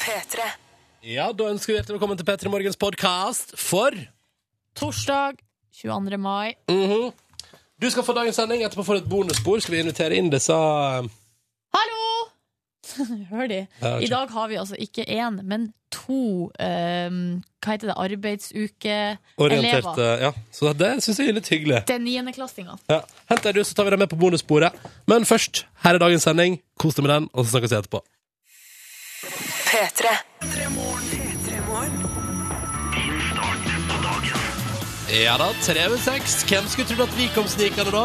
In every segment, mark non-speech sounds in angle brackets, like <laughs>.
P3. Ja, da ønsker vi hjertelig velkommen til P3 Morgens podkast for Torsdag 22. mai. Mhm. Du skal få dagens sending. Etterpå får du et bonusbord. Skal vi invitere inn disse uh, Hallo! <laughs> Hør de. Ja, ok. I dag har vi altså ikke én, men to eh, Hva heter det? Arbeidsuke-elever. orienterte Ja, så det syns jeg er litt hyggelig. Det er niendeklassinger. Ja. Hent deg du, så tar vi deg med på bonussporet. Men først, her er dagens sending. Kos deg med den, og så snakkes vi etterpå. P3. Ja da, tre over seks. Hvem skulle trodd at vi kom snikende da?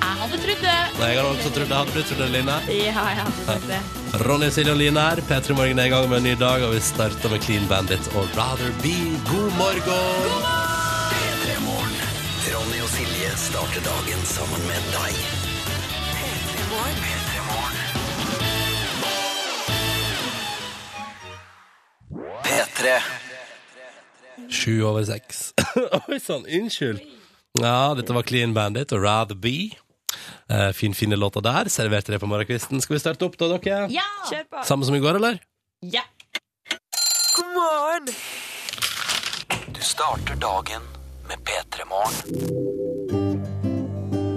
Jeg hadde trodd det. Nei, Jeg hadde også trodd det. Hadde du trodd det, Line? Ja, jeg hadde trodd det. Ronny, Silje og Line her. P3 Morgen er i gang med en ny dag, og vi starter med Clean Bandit og Rather Be. God morgen! Ronny og Silje starter dagen sammen med deg. P3. Sju over seks. <laughs> Oi sann, unnskyld. Ja, dette var Clean Bandit og Rather Be. Uh, fin, fine låter der. Serverte det på morgenkvisten. Skal vi starte opp da, dere? Ja! Samme som i går, eller? ja! God morgen! Du starter dagen med P3 Morgen.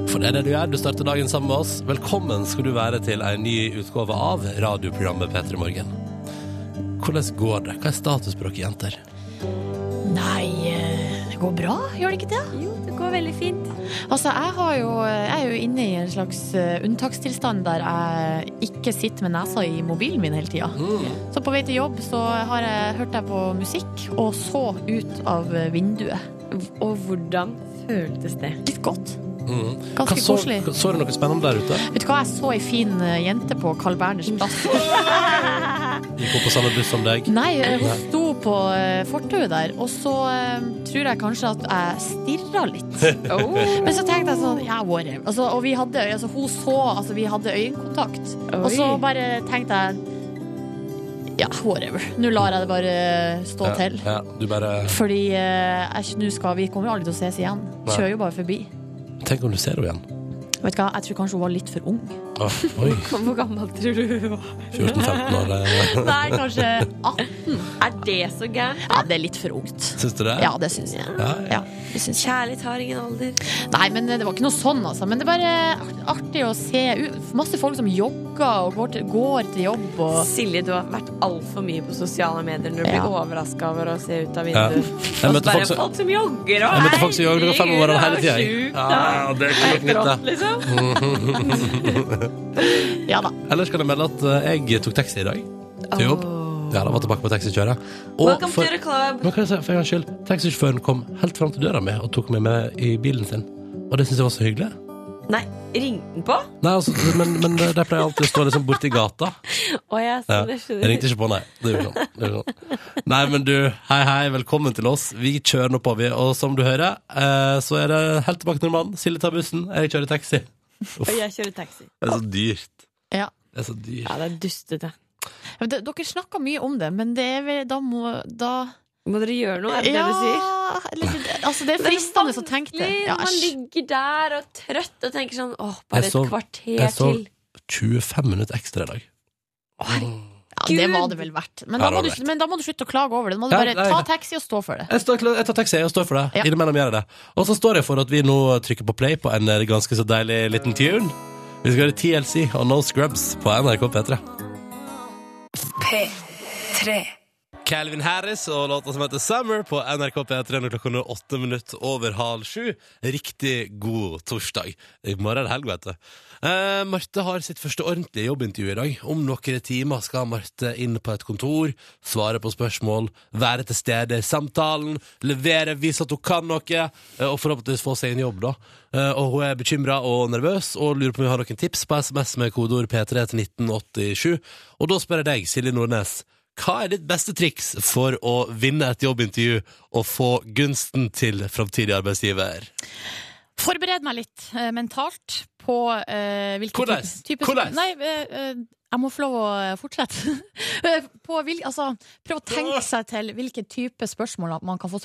For det er det du gjør. Du starter dagen sammen med oss. Velkommen skal du være til en ny utgave av radioprogrammet P3 Morgen. Hvordan går det? Hva er status på dere jenter? Nei, eh, det går bra, gjør det ikke det? Jo, det går veldig fint. Altså, jeg, har jo, jeg er jo inne i en slags eh, unntakstilstand der jeg ikke sitter med nesa i mobilen min hele tida. Så på vei til jobb så har jeg hørt deg på musikk, og så ut av vinduet. Og hvordan føltes det? Litt godt. Mm. Ganske Hva så, koselig. så du noe spennende der ute? Vet du hva, jeg så ei fin eh, jente på Carl Berners <laughs> plass. Gikk hun på samme buss som deg? Nei, eh, hun sto på eh, fortauet der, og så tror jeg kanskje at jeg stirra litt. <laughs> Oh. Men så tenkte jeg sånn, ja, whatever. Altså, og vi hadde, altså, hun så, altså, vi hadde øyekontakt. Og så bare tenkte jeg, ja, whatever. Nå lar jeg det bare stå til. Ja, du bare Fordi eh, nå skal vi kommer jo aldri til å ses igjen. Nei. Kjører jo bare forbi. Tenk om du ser henne igjen. Vet du hva, jeg tror kanskje hun var litt for ung. Ah, oi, <laughs> Hvor gammel tror du hun var? 14-15 år. eh, <laughs> Nei, kanskje 18. Er det så gærent? Ja, det er litt for ungt. Syns du det? Ja, det syns jeg. Ja, Ja, Ja, syns jeg. Kjærlighet har ingen alder. Nei, men det var ikke noe sånn, altså. Men det er bare artig å se. Masse folk som jogger og går til, går til jobb og Silje, du har vært altfor mye på sosiale medier når du Ja. blir overraska over å se ut av Ja. vinduet. Jeg Og så bare folk som- folk som jogger og Jeg møtte folk som jogger og fem morgenen hele tida. Ja, det er ikke noe nytt, det. <laughs> Ja da. Ellers kan jeg melde at eh, jeg tok taxi i dag til jobb. Ja, da var tilbake på taxikjøret. Og for, si, for en gangs skyld, taxisjåføren kom helt fram til døra mi og tok meg med i bilen sin. Og det syns jeg var så hyggelig. Nei, ringte den på? Nei, altså, men, men der pleier jeg alltid å stå liksom borti gata. Oh, jeg Ja. så det Jeg ringte ikke på, nei. Det gjorde sånn. Det gjorde sånn. Nei, men du, hei, hei, velkommen til oss. Vi kjører nå på, vi. Og som du hører, eh, så er det helt tilbake til normalen. Silje tar bussen, jeg kjører taxi. Og jeg kjører taxi. Det er så dyrt. Ja. Det er så dyrt. Ja, det er dustete. Det- Dere snakker mye om det, men det er vel Da må da Må dere gjøre noe, er det Ja, det du sier? eller, altså, <laughs> det er fristende å tenke det. Ja, man ligger der og trøtt og tenker sånn Åh, bare så- et kvarter jeg så- til. 25 minutter ekstra i dag. Ja, det var det vel verdt. Men Ja, da, må du, men da må du slutte å klage over det. Da må du Ja, bare nei, ta taxi og stå for det. Jeg, står, jeg tar taxi og står for det. Ja. Innimellom gjør jeg det. Og så står jeg for at vi nå trykker på play på en eh, ganske så deilig liten tune. Vi skal høre TLC og No Scrubs på NRK P3. P3. Calvin Harris og låta som heter Summer på NRK P3 når klokka er åtte minutter over halv sju. Riktig god torsdag. I morgen er det helg, vet du. Eh, Marte har sitt første ordentlige jobbintervju i dag. Om noen timer skal Marte inn på et kontor, svare på spørsmål, være til stede i samtalen, levere, vise at hun kan noe, eh, og forhåpentligvis få seg en jobb, da. Eh, og hun er bekymra og nervøs og lurer på om vi har noen tips på SMS med kodeord P3 til 1987. Og da spør jeg deg, Silje Nordnes. Hva er ditt beste triks for å vinne et jobbintervju og få gunsten til framtidig arbeidsgiver? Forbered meg litt eh, mentalt på eh, hvilke Hvordan? type- type- Hvordan? Nei, eh, eh, jeg må få lov å fortsette. <laughs> Eh, på hvil, altså, prøv å tenke seg til hvilken type spørsmål man kan få,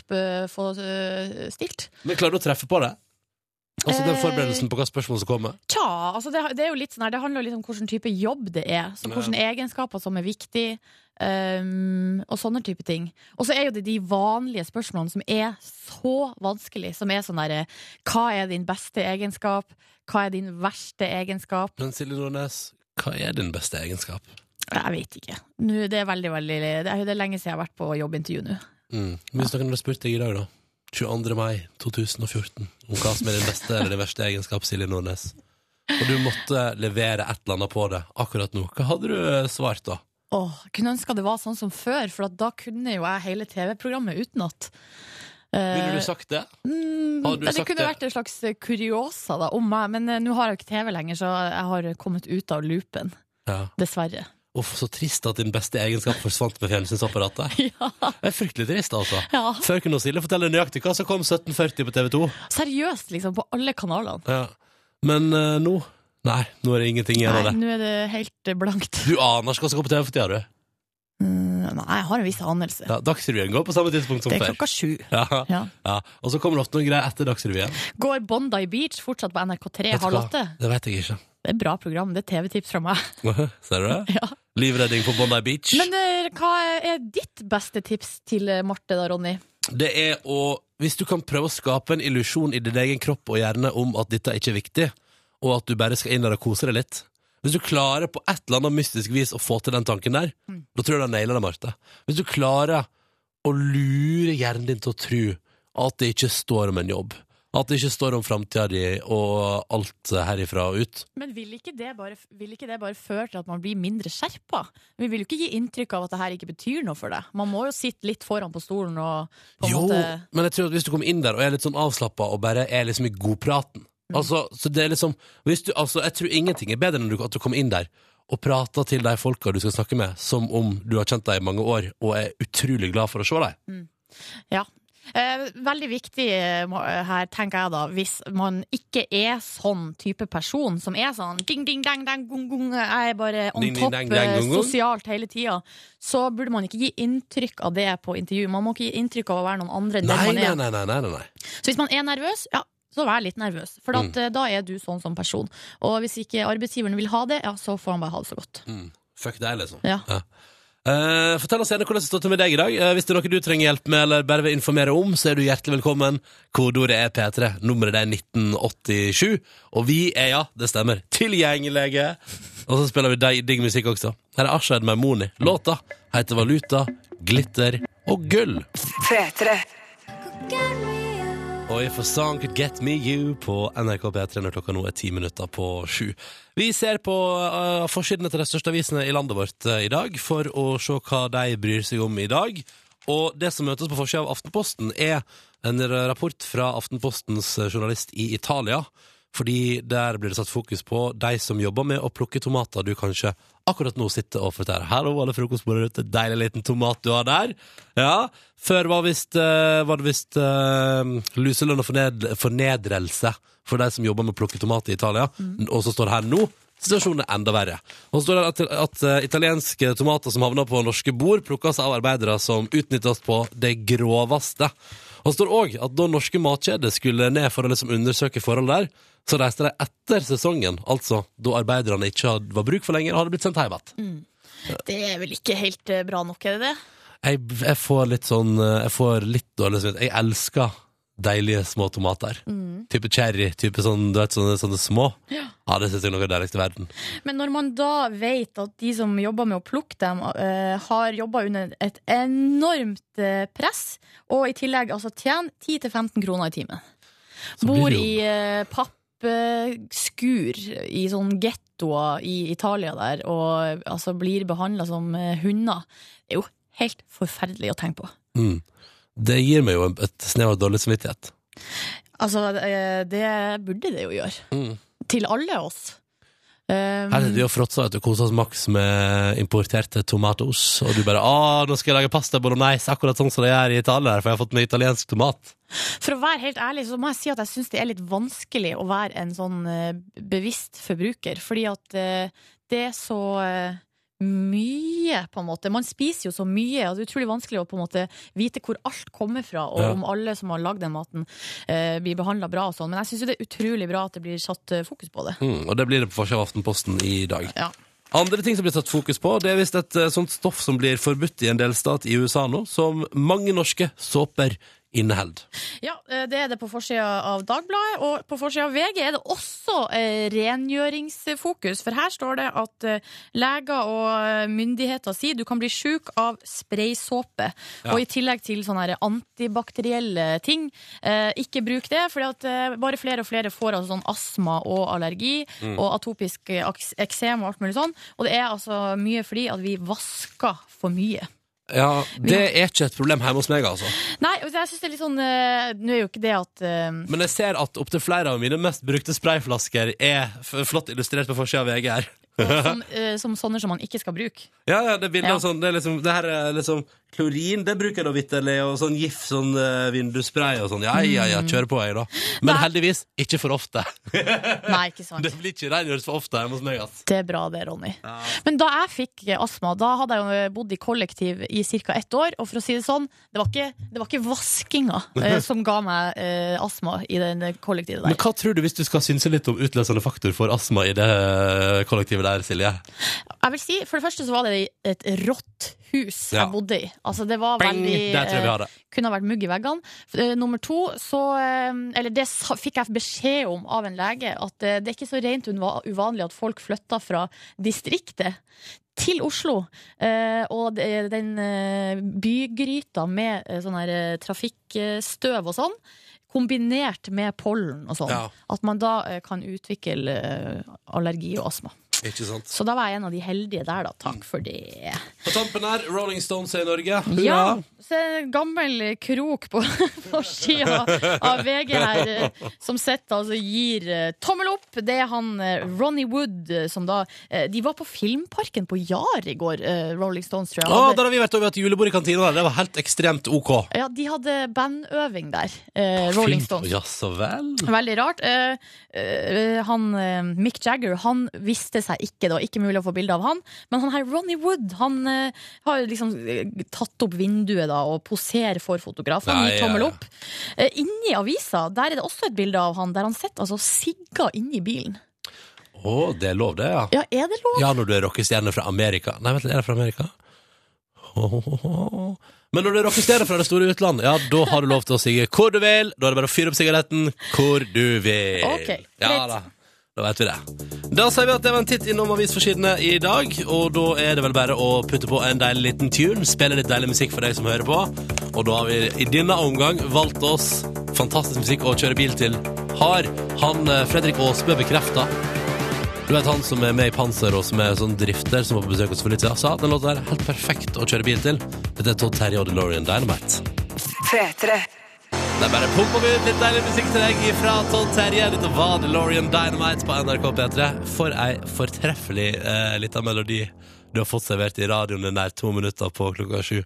få eh, stilt. Men klarer du å treffe på det? Altså den Eh, forberedelsen på hva spørsmål som kommer? Tja, altså det, det er jo litt sånn her, det handler jo litt om hvilken type jobb det er. Så Ja. hvilke egenskaper som er viktig, um, og sånne type ting. Og så er jo det de vanlige spørsmålene som er så vanskelig, som er sånn derre Hva er din beste egenskap? Hva er din verste egenskap? Men Silje Nordnes, hva er din beste egenskap? Jeg vet ikke. Nå, det er veldig, veldig Det er, det er lenge siden jeg har vært på jobbintervju nå. Mm. Hvis noen hadde spurt deg i dag, da, 22. mai 2014, om hva som er din beste eller din verste egenskap, Silje Nordnes, og du måtte levere et eller annet på det akkurat nå, hva hadde du eh, svart da? Åh, kunne ønska det var sånn som før, for at da kunne jo jeg hele TV-programmet utenat. Ville Eh, du sagt det? Mm, Hadde du det sagt kunne det? vært en slags kuriosa da, om meg, men eh, nå har jeg jo ikke TV lenger, så jeg har kommet ut av loopen. Ja. Dessverre. Uff, så trist at din beste egenskap forsvant med fjernsynsapparatet. <laughs> Ja. Det er fryktelig trist, altså. ja. Før kunne Silje fortelle nøyaktig hva som kom 1740 på TV 2. Seriøst, liksom, på alle kanalene. Ja. Men uh, nå Nei, nå er det ingenting igjen av Nei, det. nå er det helt eh, blankt. Du aner ikke hva som går på TV for tida, du. Mm, nei, jeg har en viss anelse. Ja, Dagsrevyen går på samme tidspunkt som Det er klokka sju. Ja. Ja. Ja. Og så kommer det ofte noen greier etter Dagsrevyen. Går Bondi Beach fortsatt på NRK3 Vet halv åtte? Det vet jeg ikke. Det er et bra program. Det er TV-tips fra meg. <laughs> Ser du det? <laughs> Ja. Livredding på Bondi Beach. Men uh, hva er ditt beste tips til eh, Marte, da, Ronny? Det er å Hvis du kan prøve å skape en illusjon i din egen kropp og hjerne om at dette ikke er viktig, og at du bare skal inn der og kose deg litt Hvis du klarer på et eller annet mystisk vis å få til den tanken der, da tror jeg du har naila det, Marte. Hvis du klarer å lure hjernen din til å tro at det ikke står om en jobb, at det ikke står om framtida di og alt herifra og ut Men vil ikke, det bare, vil ikke det bare føre til at man blir mindre skjerpa? Vi vil jo ikke gi inntrykk av at det her ikke betyr noe for deg. Man må jo sitte litt foran på stolen og på en Jo, måte men jeg tror at hvis du kommer inn der og er litt sånn avslappa og bare er liksom i godpraten Mm. Altså, så det er liksom du, altså, Jeg tror ingenting er bedre enn at du kommer inn der og prater til de folka du skal snakke med, som om du har kjent dem i mange år og er utrolig glad for å se dem. Ja. Eh, veldig viktig eh, her, tenker jeg da, hvis man ikke er sånn type person som er sånn ding, ding, dang, dang, gung, gung, jeg er bare on Ding, ding, top dang, dang, eh, gung. sosialt hele tida, så burde man ikke gi inntrykk av det på intervju. Man må ikke gi inntrykk av å være noen andre enn den man er. nei, nei, nei, nei, nei. Så hvis man er nervøs, ja, så vær litt nervøs. For at, mm. da er du sånn som person. Og hvis ikke arbeidsgiveren vil ha det, ja, så får han bare ha det så godt. Mm. Fuck deg, liksom. Ja. Eh, fortell oss gjerne hvordan det står til med deg i dag. Uh, hvis det er noe du trenger hjelp med eller bare vil informere om, så er du hjertelig velkommen. Kodeordet er P3. Nummeret er 1987. Og vi er, ja, det stemmer, tilgjengelige. Og så spiller vi deg- digg musikk også. Her er Ashad Maimoni. Låta heter Valuta, Glitter og Gull. P3. Og If a Song Could Get Me You på NRK P3 når klokka nå er ti minutter på sju. Vi ser på uh, forsidene til de største avisene i landet vårt uh, i dag for å se hva de bryr seg om i dag. Og det som møtes på forsida av Aftenposten, er en rapport fra Aftenpostens uh, journalist i Italia. Fordi der blir det satt fokus på de som jobber med å plukke tomater du kanskje akkurat nå sitter og forteller. Hallo, alle frokostbordet ute. Deilig liten tomat du har der. Ja, før var, visst, eh, var det visst uh, luselønn og forned fornedrelse for de som jobber med å plukke tomater i Italia. Og så står det her nå situasjonen er enda verre. Og så står det at, at eh, italienske tomater som havner på norske bord, plukkes av arbeidere som utnyttes på det groveste. Og så står det òg at da norske matkjeder skulle ned for å liksom undersøke forhold der, så reiste de etter sesongen, altså da arbeiderne ikke var bruk for lenger og hadde blitt sendt hjem igjen. Det er vel ikke helt eh, bra nok, er det det? Jeg, jeg får litt sånn Jeg får litt dårlig samvittighet. Jeg elsker deilige små tomater. Type cherry, type sånn, du vet, sånne, sånne små. Ja. det synes jeg er noe av det deiligste i verden. Men når man da vet at de som jobber med å plukke dem, uh, har jobba under et enormt eh, press, og i tillegg altså tjener 10-15 kroner i timen. Bor i uh, eh, pappskur i sånn gettoer i Italia der, og altså blir behandla som eh, hunder. Det er jo helt forferdelig å tenke på. Mm. Det gir meg jo et snev av dårlig samvittighet. Altså, eh, det burde det jo gjøre. Mm. Til alle oss. Um, Her er det jo og fråtser du koser oss maks med importerte tomatos, og du bare 'Å, nå skal jeg lage pasta bolognese', akkurat sånn som de gjør i Italia, for jeg har fått med italiensk tomat. For å være helt ærlig så må jeg si at jeg syns det er litt vanskelig å være en sånn eh, bevisst forbruker. Fordi at eh, det er så eh, mye, på en måte. Man spiser jo så mye, og det er utrolig vanskelig å på en måte vite hvor alt kommer fra, og Ja. om alle som har lagd den maten, eh, blir behandla bra og sånn. Men jeg syns det er utrolig bra at det blir satt eh, fokus på det. Mm, og det blir det på forsida av Aftenposten i dag. Ja. Andre ting som blir satt fokus på, det er visst et eh, sånt stoff som blir forbudt i en delstat i USA nå, som mange norske såper inneholder. Ja, eh, det er det på forsida av Dagbladet, og på forsida av VG er det også eh, rengjøringsfokus. For her står det at eh, leger og myndigheter sier du kan bli sjuk av spraysåpe. Ja. Og i tillegg til sånne antibakterielle ting. Ikke bruk det, for bare flere og flere får altså sånn astma og allergi og atopisk eksem og alt mulig sånn. Og det er altså mye fordi at vi vasker for mye. Ja, det er ikke et problem hjemme hos meg, altså. Nei, og jeg synes det er litt sånn eh, Nå er jo ikke det at eh, Men jeg ser at opptil flere av mine mest brukte sprayflasker er flott illustrert på forsida av VG her. Som, eh, som sånne som man ikke skal bruke. Ja, ja, det er bilder Ja. sånn, det er liksom, det her er liksom klorin, det bruker jeg da vitterlig, og sånn gif, sånn uh, vindusspray og sånn. Ja, ja, ja, kjør på jeg da. Men Nei. heldigvis, ikke for ofte. <laughs> Nei, ikke sant. <laughs> Det blir ikke rengjort for ofte hjemme hos meg, ass. Det er bra det, Ronny. Men da jeg fikk astma, da hadde jeg jo bodd i kollektiv i ca. ett år. Og for å si det sånn, det var ikke, det var ikke vaskinga eh, <laughs> som ga meg eh, astma i den kollektivet Men der. hva tror du hvis du skal synse litt om utløsende faktor for astma i det kollektivet der, Silje? Jeg vil si, For det første så var det et rått hus Ja. jeg bodde i. Altså det var Bang! veldig eh, Kunne ha vært mugg i veggene. Eh, Nummer to, så eh, Eller det fikk jeg beskjed om av en lege, at det er ikke så rent uvanlig at folk flytter fra distriktet til Oslo. Eh, og den bygryta med sånn her trafikkstøv og sånn, kombinert med pollen og sånn, Ja. at man da kan utvikle allergi og astma. Ikke sant? Så da var jeg en av de heldige der, da. Takk for det. På tampen her, Rolling Stones er i Norge. Ja, så en gammel krok på <laughs> forsida av VG her, eh, som sitter altså gir eh, tommel opp. Det er han eh, Ronny Wood som da De var på Filmparken på Jar i går, Rolling Stones, tror jeg. Å, der har vi vært over et julebord i kantina. der. Det var helt ekstremt OK. ja, de hadde bandøving der, Rolling Stones. Ja, så vel. Veldig rart. Han, Mick Jagger han visste seg ikke, det var ikke mulig å få bilde av han. Men han her Ronny Wood han uh, har liksom eh, tatt opp vinduet da og poserer for fotografen. Ja, tommel opp. Eh, inni avisa der er det også et bilde av han der han sitter altså sigga inni bilen. Å, det er lov, det, ja. Ja, er det lov? Ja, når du er rockestjerne fra Amerika. Nei, vent er det fra Amerika? Men når du er rockestjerne fra det store utland, ja, da har du lov til å sigge hvor du vil. Da er det bare å fyre opp sigaretten hvor du vil. Okay, ja. Da. veit vi det. Da sier vi at det var en titt innom avisforsidene i dag, og da er det vel bare å putte på en deilig liten tune, spille litt deilig musikk for deg som hører på. Og da har vi i denne omgang valgt oss fantastisk musikk å kjøre bil til. Har han eh, Fredrik Aasbø bekrefta du vet han som er med i Panser og som er sånn drifter som var på besøk hos for litt siden, sa at den låta er helt perfekt å kjøre bil til. Dette er Todd Terje og DeLorean Dynamite. P3. Det er bare pumpa vi ut litt deilig musikk til deg fra Todd Terje. Litt var DeLorean Dynamite på NRK P3. For ei fortreffelig eh, lita melodi du har fått servert i radioen i nær to minutter på klokka sju.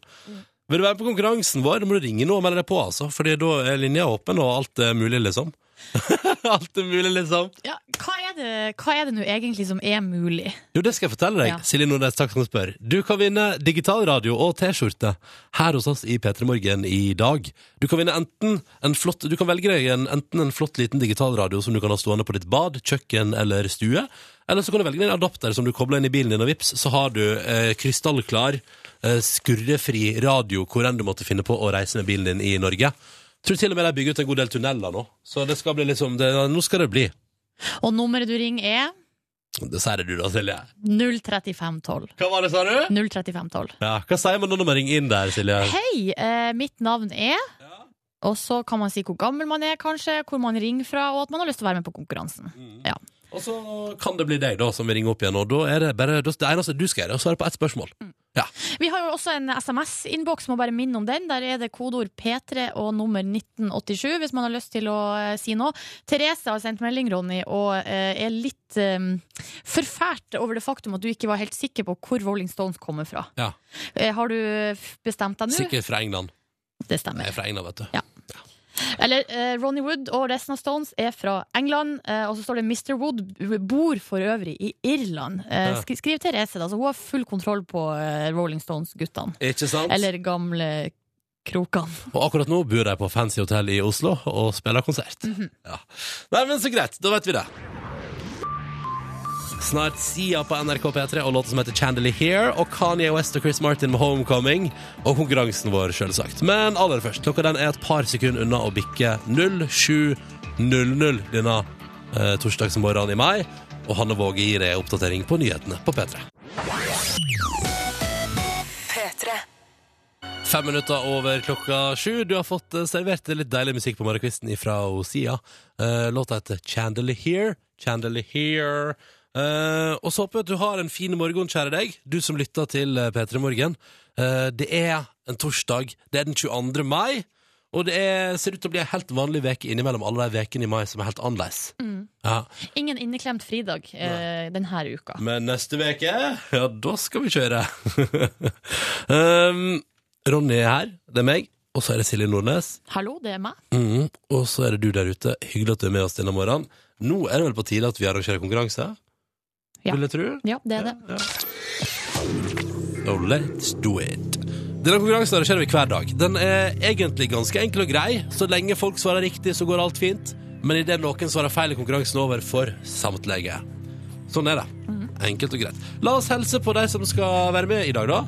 Vil du være med på konkurransen vår, må du ringe nå og melde deg på, altså. Fordi da er linja åpen, og alt er mulig, liksom. <laughs> alt er mulig, liksom. Ja, hva er det, hva er det nå egentlig som er mulig? Jo, det skal jeg fortelle deg, Ja. Silje Nordnes, takk som spør. Du kan vinne digitalradio og T-skjorte her hos oss i P3 Morgen i dag. Du kan vinne enten en flott Du kan velge deg en, enten en flott liten digitalradio som du kan ha stående på ditt bad, kjøkken eller stue, eller så kan du velge deg en adapter som du kobler inn i bilen din, og vips, så har du eh, krystallklar, eh, skurrefri radio hvor enn du måtte finne på å reise med bilen din i Norge. Tror til og med de bygger ut en god del tunneler nå, så det skal bli liksom det, Nå skal det bli. Og nummeret du ringer er Det sier du da, Silje. 03512. Hva var det, sa du? 03512. Ja, Hva sier man når man ringer inn der, Silje? Hei, eh, mitt navn er Og så kan man si hvor gammel man er, kanskje, hvor man ringer fra, og at man har lyst til å være med på konkurransen. Ja. Og så kan det bli deg da som ringer opp igjen, og da er det bare det eneste du skal gjøre, er å svare på ett spørsmål. Ja. Vi har jo også en SMS-innboks, må bare minne om den. Der er det kodeord P3 og nummer 1987, hvis man har lyst til å eh, si noe. Therese har sendt melding, Ronny, og eh, er litt eh, forfært over det faktum at du ikke var helt sikker på hvor Rolling Stones kommer fra. Ja. Eh, har du f- bestemt deg nå? Sikkert fra England. Det Jeg stemmer. er fra England, vet du. Ja. Eller eh, Ronny Wood og resten av Stones er fra England, eh, og så står det Mr. Wood bor for øvrig i Irland. Eh, sk skriv til Reset. Altså, hun har full kontroll på eh, Rolling Stones-guttene. Ikke sant? Eller gamle krokene. Og akkurat nå bor de på fancy hotell i Oslo og spiller konsert. ja. Nei, men så greit, da vet vi det. Snart Sia på NRK P3 og låta som heter Chandelier Here, og Kanye West og Chris Martin med Homecoming, og konkurransen vår, selvsagt. Men aller først, klokka den er et par sekunder unna å bikke 07.00 denne eh, torsdagsmorgenen i mai, og Hanne Våge gir deg oppdatering på nyhetene på P3. P3. Fem minutter over klokka sju. Du har fått eh, servert litt deilig musikk på morgenkvisten fra Sia. Uh, låta heter Chandelier Here. Chandelier Eh, og så håper jeg at du har en fin morgen, kjære deg, du som lytter til eh, P3 Morgen. Uh, det er en torsdag. Det er den 22. mai. Og det er, ser ut til å bli en helt vanlig veke innimellom alle de vekene i mai som er helt annerledes. Ja. Ingen inneklemt fridag eh, denne uka. Men neste veke, ja, da skal vi kjøre. um, <laughs> Ronny er her, det er meg, og så er det Silje Nordnes. Hallo, det er meg. Mm, Og så er det du der ute. Hyggelig at du er med oss denne morgenen. Nå er det vel på tide at vi arrangerer konkurranse? Ja. Vil jeg tro? Ja, det er det. So let's do it. Denne konkurransen arrangerer vi hver dag. Den er egentlig ganske enkel og grei. Så lenge folk svarer riktig, så går alt fint. Men idet noen svarer feil, er konkurransen over for samtlige. Sånn er det. Enkelt og greit. La oss helse på de som skal være med i dag, da.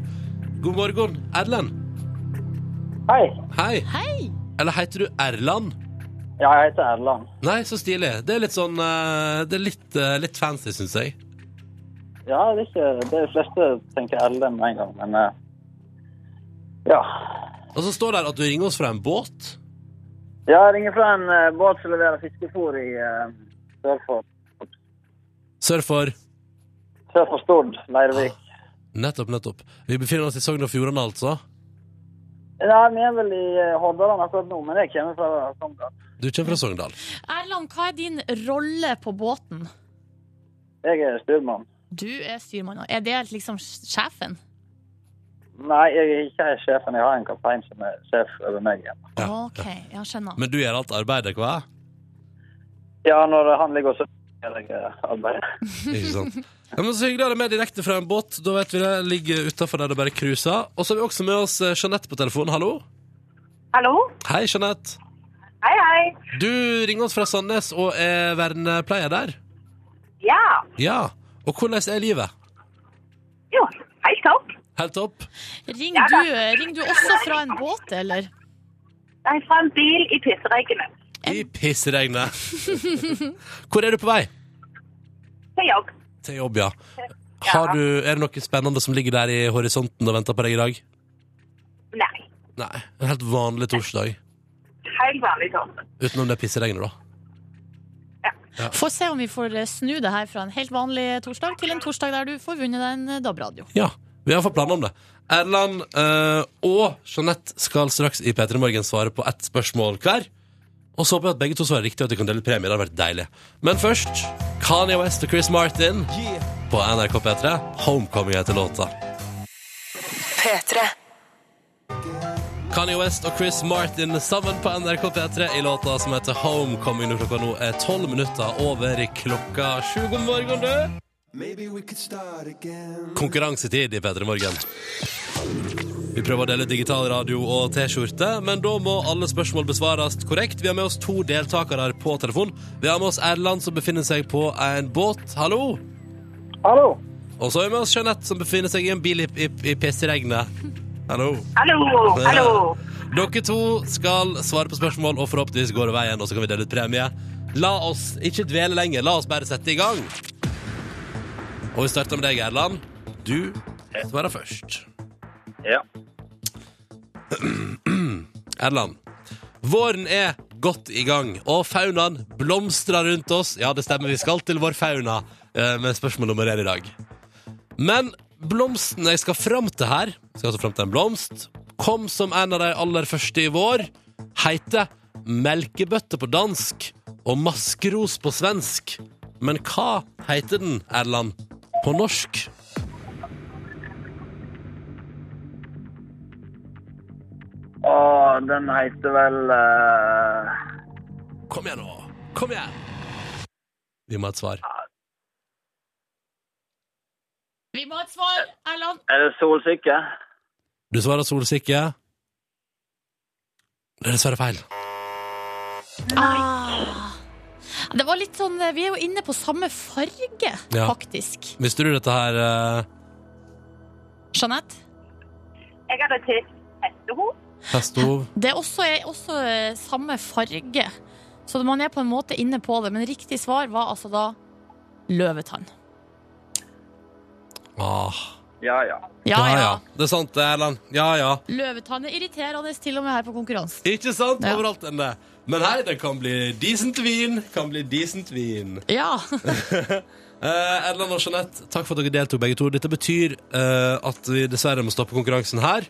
God morgen, Erlend. Hei, Hei. Hei! Eller heter du Erland? ja, jeg heter Erland. Nei, så stilig. Det er litt sånn eh, Det er litt, eh, litt fancy, syns jeg. Ja, det er ikke det de fleste tenker LM med en gang, men eh, ja. Og så står det at du ringer oss fra en båt. Ja, Jeg ringer fra en uh, båt som leverer fiskefôr i uh, sør for Sør for sør for Stord, Leirvik. Nettopp, nettopp. Vi befinner oss i Sogn og Fjordane, altså. Nei, vi er vel i Hordaland akkurat nå, men jeg kommer fra Sogndal. Du kommer fra Sogndal. Erland, hva er din rolle på båten? Jeg er styrmann. Du er styrmann. Er det liksom sjefen? Nei, jeg er ikke sjefen. Jeg har en kaptein som er sjef over meg igjen. Ja, OK, jeg skjønner. Men du gjør alt arbeidet, hva? Ja, når han ligger og sover, gjør jeg eh, arbeidet. <laughs> Ikke sant? Ja, men Så hyggelig å ha deg med direkte fra en båt. Da vet vi det. Ligger utafor der det bare cruiser. Og så har vi også med oss eh, Jeanette på telefonen. Hallo. Hallo? Hei, Jeanette. Hei, hei. Du ringer oss fra Sandnes og er vernepleier der. Ja. Ja. Og hvordan er livet? Jo, helt topp. Helt topp? Ringer du, ring du også fra en båt, eller? Er fra en bil i pisseregnet. I pissregnet. <laughs> Hvor er du på vei? Til jobb. Til jobb, ja. Har du, er det noe spennende som ligger der i horisonten og venter på deg i dag? Nei. Nei. En helt vanlig torsdag. Helt vanlig torsdag. Utenom det pisseregnet, da. Få se om vi får eh, snu det her fra en helt vanlig torsdag til en torsdag der du får vunnet deg en DAB-radio. Ja, vi har fått planer om det. Erland eh, og Jeanette skal straks i P3 Morgen svare på ett spørsmål hver. Og så håper jeg at begge to svarer riktig, og at de kan dele premie. Det hadde vært deilig. Men først Kanye West og Chris Martin på NRK P3. Homecoming heter låta. P3. Kanye West og Chris Martin sammen på NRK P3 i låta som heter Homecoming. Når klokka nå er tolv minutter over klokka sju. God morgen, du! Konkurransetid i P3 Morgen. Vi prøver å dele digital radio og T-skjorte, men da må alle spørsmål besvares korrekt. Vi har med oss to deltakere på telefon. Vi har med oss Erland, som befinner seg på en båt. Hallo! Hallo. Og så har vi med oss Jeanette, som befinner seg i en bil i, i, i pisseregnet. Hallo. Hallo, hallo. Dere to skal svare på spørsmål, og forhåpentligvis går det veien, og så kan vi dele ut premie. La oss ikke dvele lenger, la oss bare sette i gang. Og vi starter med deg, Erland. Du svarer først. Ja. <clears throat> Erland. Våren er godt i gang, og faunaen blomstrer rundt oss. Ja, det stemmer, vi skal til vår fauna eh, med spørsmål nummer én i dag. Men blomsten jeg skal fram til her, skal altså fram til en blomst, kom som en av de aller første i vår, heter melkebøtte på dansk og maskeros på svensk. Men hva heter den, Erland, på norsk? Åh, den heter vel uh... Kom igjen nå! Kom igjen! Vi må ha et svar. Vi må ha et svar, Erland. Er det Solsikke? Du svarer solsikke. Det er dessverre feil. Ah. Det var litt sånn Vi er jo inne på samme farge, Ja. faktisk. Visste du dette her eh, Jeanette? Jeg hadde til hestehov. hestehov? Det er også, er også eh, samme farge. Så man er på en måte inne på det. Men riktig svar var altså da løvetann. Ah. Ja, ja. Ja, ja. Det er sant, det, Erland. Ja, ja. Løvetann er irriterende til og med her på konkurransen. Ikke sant? Ja. Overalt enn det. Men hei, det kan bli decent vin. Kan bli decent vin. <laughs> Ja. <laughs> Eh, Erland og Jeanette, takk for at dere deltok begge to. Dette betyr eh, at vi dessverre må stoppe konkurransen her.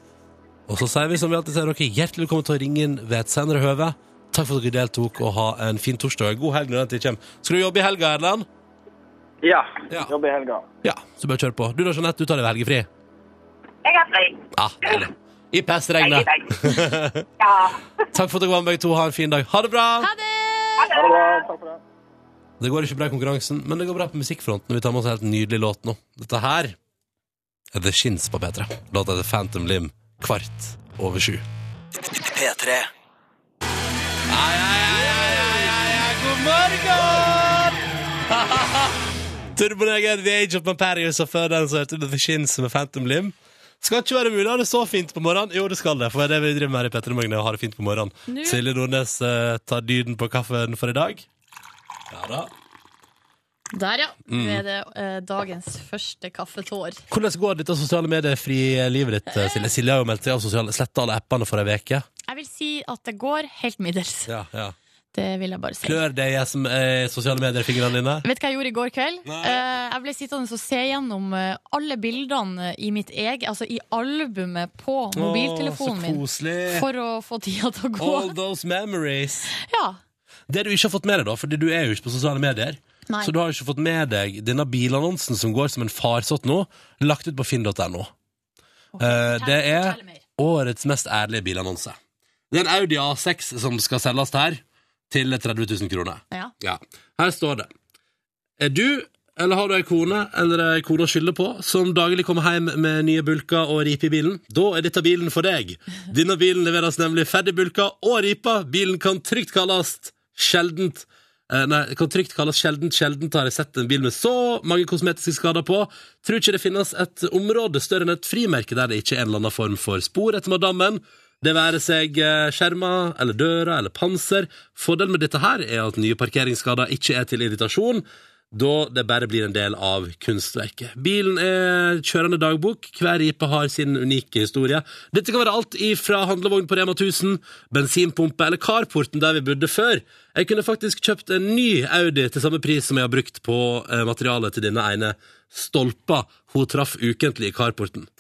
Og så sier vi som vi alltid sier dere, hjertelig velkommen til å ringe inn ved et senere høve. Takk for at dere deltok, og ha en fin torsdag. God helg når den tid kommer. Skal du jobbe i helga, Erland? Ja. Ja. Jobbe i helga. Ja, så bare kjør på. Du da, Jeanette, du tar deg helgefri? Jeg har fri. Ja, deilig. I pestregnet. <laughs> Ja. Takk for at dere var med begge to. Ha en fin dag. Ha det bra! Ha det! Ha det bra. Takk for det. Det går ikke bra i konkurransen, men det går bra på musikkfronten. Vi tar med oss en helt nydelig låt nå. Dette her er The Shins på P3. Låta heter Phantom Lim. Kvart over sju. P3. Ai, ai, ai, ai, ai, ai, ai, God morgen! <laughs> Turboneger, The Age of Mamparius og før den så hørte du The Shins med Phantom Lim. Skal ikke være mulig å ha det så fint på morgenen. Jo, det skal det, for det er det vi driver med her i Petter Morgen, er å ha det fint på morgenen. Nå- Silje Nordnes eh, tar dyden på kaffen for i dag. Ja da. Der, ja. Mm. Er det eh, dagens første kaffetår. Hvordan går dette sosiale medier-frie livet ditt, eh, Silje? Silje har jo meldt seg av sosiale, sletta alle appene for ei uke. Jeg vil si at det går helt middels. Ja, ja. Det vil jeg bare si. Klør det i SM, eh, sosiale medier-fingrene dine? Vet du hva jeg gjorde i går kveld? Nei. Eh, jeg ble sittende og se gjennom eh, alle bildene i mitt eget Altså i albumet på mobiltelefonen Å, min. så koselig. For å få tida til å gå. All those memories. Ja. Det du ikke har fått med deg, da, fordi du er jo ikke på sosiale medier, Nei. så du har jo ikke fått med deg denne bilannonsen som går som en farsott nå, lagt ut på finn.no. Eh, det er Fortell mer. årets mest ærlige bilannonse. Det er en Audi A6 som skal selges her, til 30 000 kroner. Ja. Ja. Her står det. Er du, eller har du ei kone, eller ei kone å skylde på, som daglig kommer hjem med nye bulker og riper i bilen? Da er dette bilen for deg. Denne bilen leveres nemlig ferdig bulker og ripa. Bilen kan trygt kalles sjeldent eh, Nei, kan trygt kalles sjeldent. Sjeldent har jeg sett en bil med så mange kosmetiske skader på. Tror ikke det finnes et område større enn et frimerke der det ikke er en eller annen form for spor etter madammen. Det være seg eh, skjermer eller dører eller panser. Fordelen med dette her er at nye parkeringsskader ikke er til irritasjon, da det bare blir en del av kunstverket. Bilen er kjørende dagbok. Hver ripe har sin unike historie. Dette kan være alt ifra handlevogn på Rema 1000, bensinpumpe eller carporten der vi bodde før. Jeg kunne faktisk kjøpt en ny Audi til samme pris som jeg har brukt på eh, materialet til denne ene stolpa hun traff ukentlig i carporten.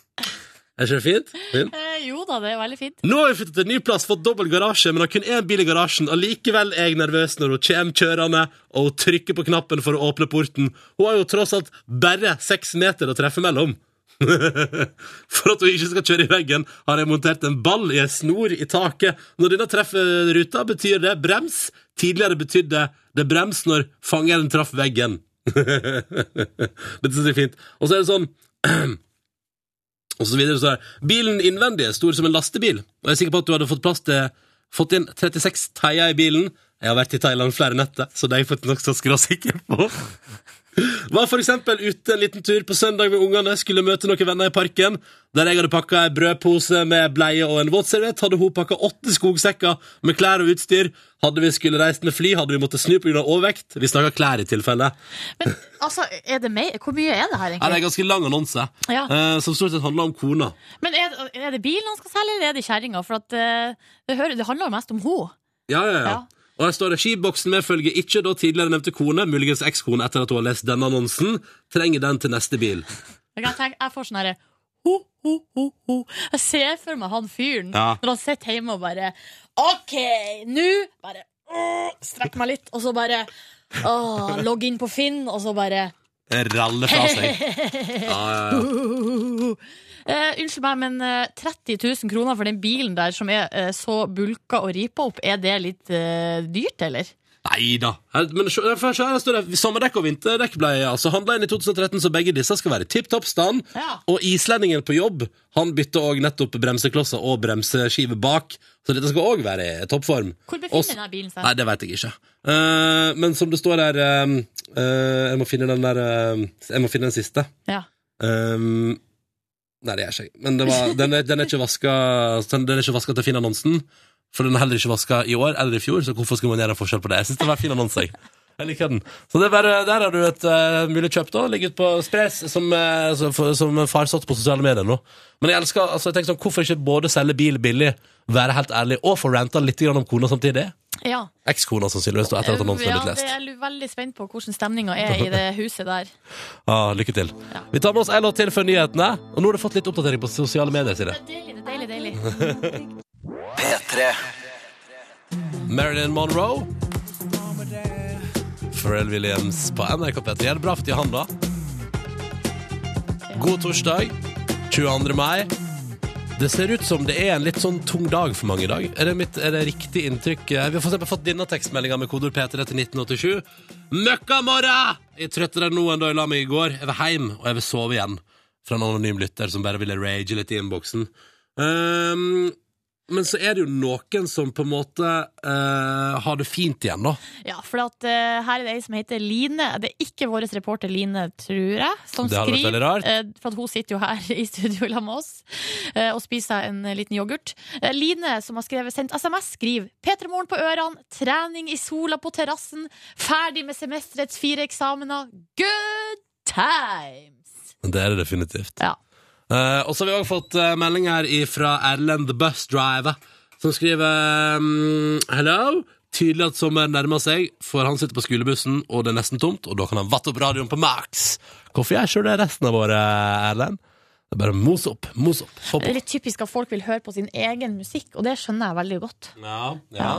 Er ikke det fint? fint? Eh, jo da, det er veldig fint. Nå har vi flyttet til en ny plass, fått dobbel garasje, men har kun én bil i garasjen. Allikevel er jeg nervøs når hun kommer kjørende og hun trykker på knappen for å åpne porten. Hun har jo tross alt bare seks meter å treffe mellom. <laughs> for at hun ikke skal kjøre i veggen, har jeg montert en ball i en snor i taket. Når denne treffer ruta, betyr det brems. Tidligere betydde det brems når fangeren traff veggen. <laughs> Dette syns jeg er fint. Og så er det sånn <clears throat> Og så videre så er bilen innvendig er stor som en lastebil, og jeg er sikker på at du hadde fått plass til Fått inn 36 teier i bilen. Jeg har vært i Thailand flere netter, så det er jeg fått nokså skråsikker på. Var eksempel ute en liten tur på søndag med ungene, skulle møte noen venner i parken. Der jeg hadde pakka en brødpose med bleie og en våtserviett, hadde hun pakka åtte skogsekker med klær og utstyr. Hadde vi skulle reist med fly, hadde vi måttet snu pga. overvekt. Vi snakka klær i tilfelle. Men altså, er det meg? Hvor mye er det her, Ja, det er en ganske lang annonse, Ja. eh, som stort sett handler om kona. Men er, er det bilen han skal selge, eller er det kjerringa? For at, eh, det, hører, det handler jo mest om henne. Ja, ja, ja. Ja. Og her står det skiboksen medfølger ikke da tidligere nevnte kone, muligens ekskone etter at hun har lest denne annonsen, trenger den til neste bil. Jeg, kan tenke, jeg får sånn herre ho, ho, ho, ho. Jeg ser for meg han fyren Ja. når han sitter hjemme og bare OK, nå bare åh, Strekk meg litt, og så bare å, Logg inn på Finn, og så bare Ralle raller fra seg. <laughs> Ja, ja, ja. <laughs> Eh, unnskyld meg, men eh, 30 000 kroner for den bilen der som er eh, så bulka og ripa opp, er det litt eh, dyrt, eller? Nei da. Men se- her står det sommerdekk og vinterdekk ble altså handla inn i 2013, så begge disse skal være tipp topp stand. Ja. Og islendingen på jobb han bytter òg nettopp bremseklosser og bremseskive bak, så dette skal òg være i toppform. Hvor befinner Også, denne bilen seg? Nei, det veit jeg ikke. Uh, men som det står her uh, uh, Jeg må finne den der eh, Jeg må finne den siste. Ja. Um, nei, det gjør ikke jeg. Men var, den, er, den er ikke vaska Den er ikke vaska til fin annonsen. For den er heller ikke vaska i år eller i fjor, så hvorfor skulle man gjøre en forskjell på det? Jeg synes det var en fin annonse. Jeg. Jeg liker den. Så det bare, der har du et uh, mulig kjøp, da. Ligger ute på spres som, uh, som, som farsott på sosiale medier nå. Men jeg elsker, altså jeg tenker sånn, hvorfor ikke både selge bil billig, være helt ærlig, og få ranta litt om kona samtidig? Ja. Ekskona sannsynligvis, da, etter at annonsen er ja, blitt det lest. er veldig spent på hvordan stemninga er i det huset der. <laughs> Ah, lykke til. Ja. Vi tar med oss en låt til før nyhetene, og nå har du fått litt oppdatering på sosiale medier. Det er deilig, det deilig, deilig. <laughs> P3. Marilyn Monroe. Pharrell Williams på NRK P3. Gjør det bra for han, da? God torsdag, 22. mai. Det ser ut som det er en litt sånn tung dag for mange i dag. Er det, mitt, er det riktig inntrykk? Eh, Vi har for eksempel fått denne tekstmeldinga med kodord P3 til 1987. Møkkamorra! Jeg er trøttere enn noen da jeg la meg i går. Jeg vil hjem, og jeg vil sove igjen. Fra en anonym lytter som bare ville rage litt i innboksen. Um, men så er det jo noen som på en måte eh, har det fint igjen, da. Ja, for at, eh, her er det ei som heter Line. Det er ikke vår reporter Line, tror jeg, som Det hadde vært skriver. veldig rart. eh, for at hun sitter jo her <laughs> i studio sammen med oss eh, og spiser seg en eh, liten yoghurt. Eh, Line, som har skrevet, sendt SMS, skriver P3 Morgen på ørene, trening i sola på terrassen, ferdig med semesterets fire eksamener. Good times! Det er det definitivt. Ja. Eh, og så har vi også fått uh, melding her fra Erlend the Bus Driver, som skriver um, Hello. Tydelig at sommeren nærmer seg, for han sitter på skolebussen, og det er nesten tomt, og da kan han vatte opp radioen på maks. Hvorfor gjør ikke det resten av året, Erlend? Det er bare mos opp, mos opp. Få Det er litt typisk at folk vil høre på sin egen musikk, og det skjønner jeg veldig godt. Ja, ja, ja.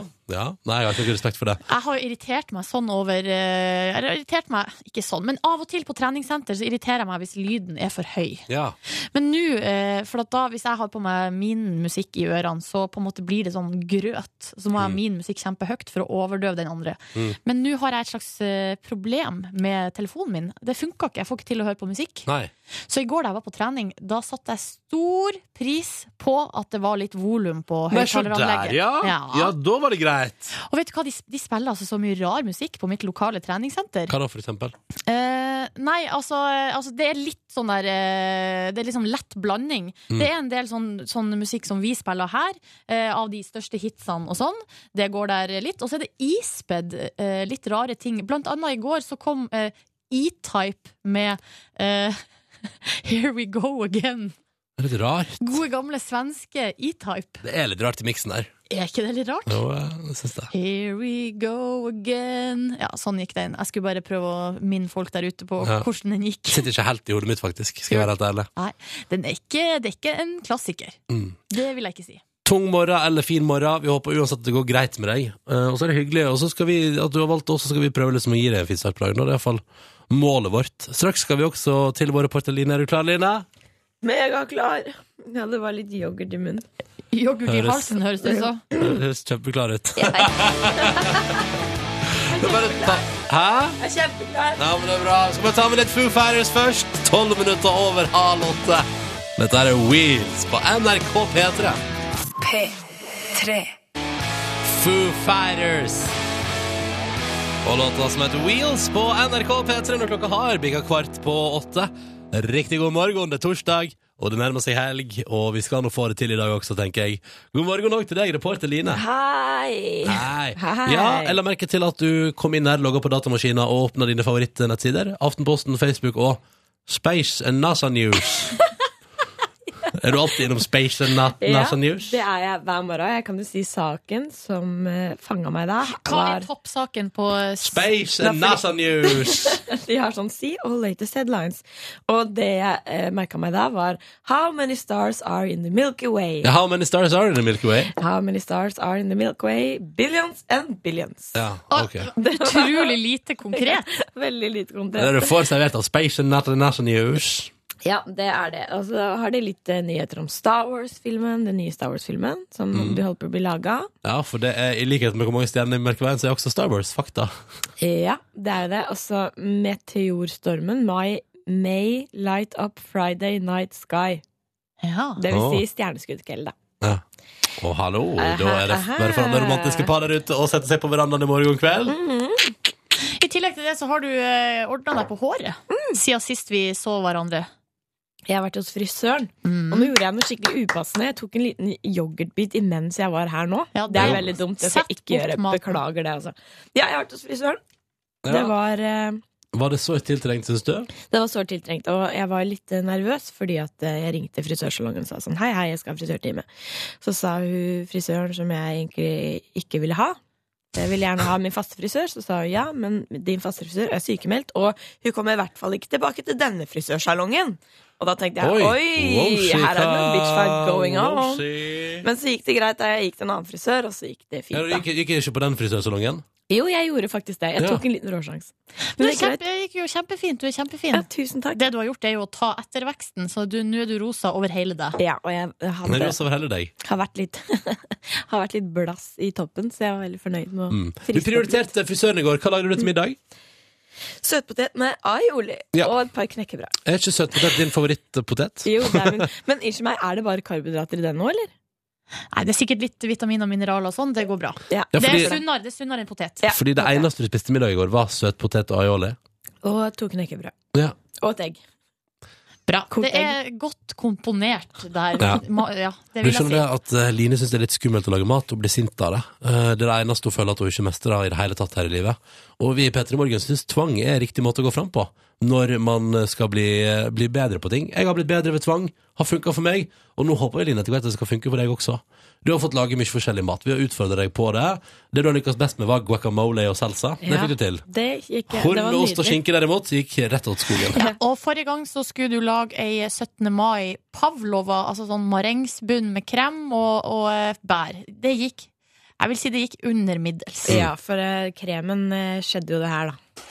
Nei, jeg har ikke respekt for det. Jeg har jo irritert meg sånn over eh, Jeg har irritert meg, ikke sånn, men av og til på treningssenter så irriterer jeg meg hvis lyden er for høy. Ja. Men nå, eh, for at da hvis jeg har på meg min musikk i ørene, så på en måte blir det sånn grøt. Så må jeg ha min musikk kjempehøyt for å overdøve den andre. Mm. Men nå har jeg et slags eh, problem med telefonen min. Det funka ikke, jeg får ikke til å høre på musikk. Nei. Så i går da jeg var på trening, da satte jeg stor pris på at det var litt volum på høyttaleranlegget. Ja. ja. ja. Da var det greit. Og vet du hva, de, de spiller altså så mye rar musikk på mitt lokale treningssenter. Hva da, for eksempel? Eh, nei, altså, altså Det er litt sånn der eh, Det er liksom lett blanding. Mm. Det er en del sånn, sånn musikk som vi spiller her, eh, av de største hitsene og sånn. Det går der litt. Og så er det ispedd eh, litt rare ting. Blant annet i går så kom eh, E-Type med eh, <laughs> Here We Go Again. Det er litt rart. Gode, gamle svenske E-Type. Det er litt rart i miksen der. Er ikke det litt rart? Jo, jeg synes det. Here we go again. Ja, sånn gikk den. Jeg skulle bare prøve å minne folk der ute på Ja. hvordan den gikk. Sitter ikke helt i hodet mitt, faktisk. Skal jeg være helt ærlig. Nei, den er ikke, det er ikke en klassiker. Mm. Det vil jeg ikke si. tung morgen eller fin morgen. Vi håper uansett at det går greit med deg. Eh, og så er det hyggelig og så skal vi, at du har valgt oss, så skal vi prøve liksom å gi deg en fin start på dagen. Det er iallfall målet vårt. Straks skal vi også til vår reporter Line. Er du klar, Line? Megaklar. Ja, det var litt yoghurt i munnen. Yoghurt i Høres- halsen, høres det ut som. <laughs> Det høres kjempeklar ut. <laughs> Det er bare. Hæ? Jeg er kjempeklar. Ja, men det er bra. Skal vi ta med litt Foo Fighters først? Tolv minutter over halv åtte. Dette er Wheels på NRK P3. P3. Foo Fighters. Og låta som heter Wheels på NRK P3 når klokka har bikka kvart på åtte. Riktig god morgen, det er torsdag, og det nærmer seg helg. Og vi skal nå få det til i dag også, tenker jeg. God morgen òg til deg, reporter Line. Hei. Hei. Hei. Ja, jeg la merke til at du kom inn her, logga på datamaskina og åpna dine favorittnettsider. Aftenposten, Facebook og Space and NASA News. <laughs> er du alltid innom Space and Na NASA News? det er jeg hver morgen. Jeg kan jo si saken som uh, fanga meg da. Hva er toppsaken på Space and Da, NASA News! <laughs> de har sånn See all latest headlines. Og det jeg uh, merka meg da, var How many stars are in the Milky Way? How many stars are in the Milky Way? How many stars are in the Milky Way? Billions and billions. Ja, okay. det er Utrolig lite konkret. <laughs> Veldig lite Det er kontent. det du får servert av Space and NASA NASA News. Ja, det er det. Og så har de litt eh, nyheter om Star Wars-filmen, den nye Star Wars-filmen, som Mm. de holder på å bli laga. Ja, for det er i likhet med hvor mange stjerner i Mørkeveien, så er også Star Wars fakta. Ja, det er jo det. Og så Meteorstormen. May, May light up Friday night sky. Ja. Det vil si stjerneskuddkveld, da. Ja. Å, hallo! Da er det bare for alle romantiske par der ute å sette seg på verandaen i morgen kveld. I tillegg til det så har du eh, ordna deg på håret siden sist vi så hverandre. Jeg har vært hos frisøren, og nå gjorde jeg noe skikkelig upassende. Jeg tok en liten yoghurtbit imens jeg var her nå. Ja, det er veldig dumt. Det skal jeg ikke gjøre. Beklager det, altså. Ja, jeg har vært hos frisøren. Ja. Det var eh, Var det så tiltrengt, syns du? Det var sårt tiltrengt, og jeg var litt eh, nervøs fordi at eh, jeg ringte frisørsalongen og sa sånn Hei, hei, jeg skal ha frisørtime. Så sa hun frisøren som jeg egentlig ikke ville ha. Jeg vil gjerne ha min faste frisør, så sa hun ja, men din faste frisør er sykemeldt, og hun kommer i hvert fall ikke tilbake til denne frisørsalongen. Og da tenkte jeg oi, oi her er det noe bitch fight going on. Men så gikk det greit da jeg gikk til en annen frisør, og så gikk det Ja, fint. du da gikk, gikk ikke på den frisørsalongen? Jo, jeg gjorde faktisk det. Jeg Ja. tok en liten råsjans. Men Men det, kjempe, gikk jo kjempefint. Du er kjempefin. Ja, tusen takk. Det du har gjort, er jo å ta etter veksten, så nå er du rosa over hele deg. Ja, og jeg hadde rosa over hele deg. har vært litt <laughs> Har vært litt blass i toppen, så jeg var veldig fornøyd med å Mm. Du prioriterte frisøren i går. Hva lagde du til middag? Søtpotet med aioli Ja. og et par knekkebrød. Er ikke søtpotet din favorittpotet? Jo, det er min. Men unnskyld meg, er det bare karbohydrater i den nå, eller? Nei, det er sikkert litt vitamin og mineraler og sånn. Det går bra. Ja. Ja, Det er sunnere, det er sunnere enn potet. Ja. fordi det eneste du spiste middag i går, var søtpotet og aioli. Og to knekkebrød. Ja. Og et egg. Bra. Kort Det er godt komponert der. Ja. Ma- ja det Du skjønner si. det at eh, Line syns det er litt skummelt å lage mat og bli sint av det. Eh, Det er det eneste hun føler at hun ikke mestrer i det hele tatt her i livet. Og vi i P3 Morgen syns tvang er riktig måte å gå fram på når man skal bli, bli bedre på ting. Jeg har blitt bedre ved tvang, har funka for meg, og nå håper jeg Line at det skal funke for deg også. Du har fått lage mye forskjellig mat. Vi har utfordra deg på det. Det du har lykkes best med, var guacamole og salsa. Det fikk du til. Det gikk det var med ost og skinke derimot gikk rett åt skogen. Ja, og forrige gang så skulle du lage ei 17. mai pavlova, altså sånn marengsbunn med krem og, og eh, bær. Det gikk Jeg vil si det gikk under middels. Ja, for eh, kremen eh, skjedde jo det her, da.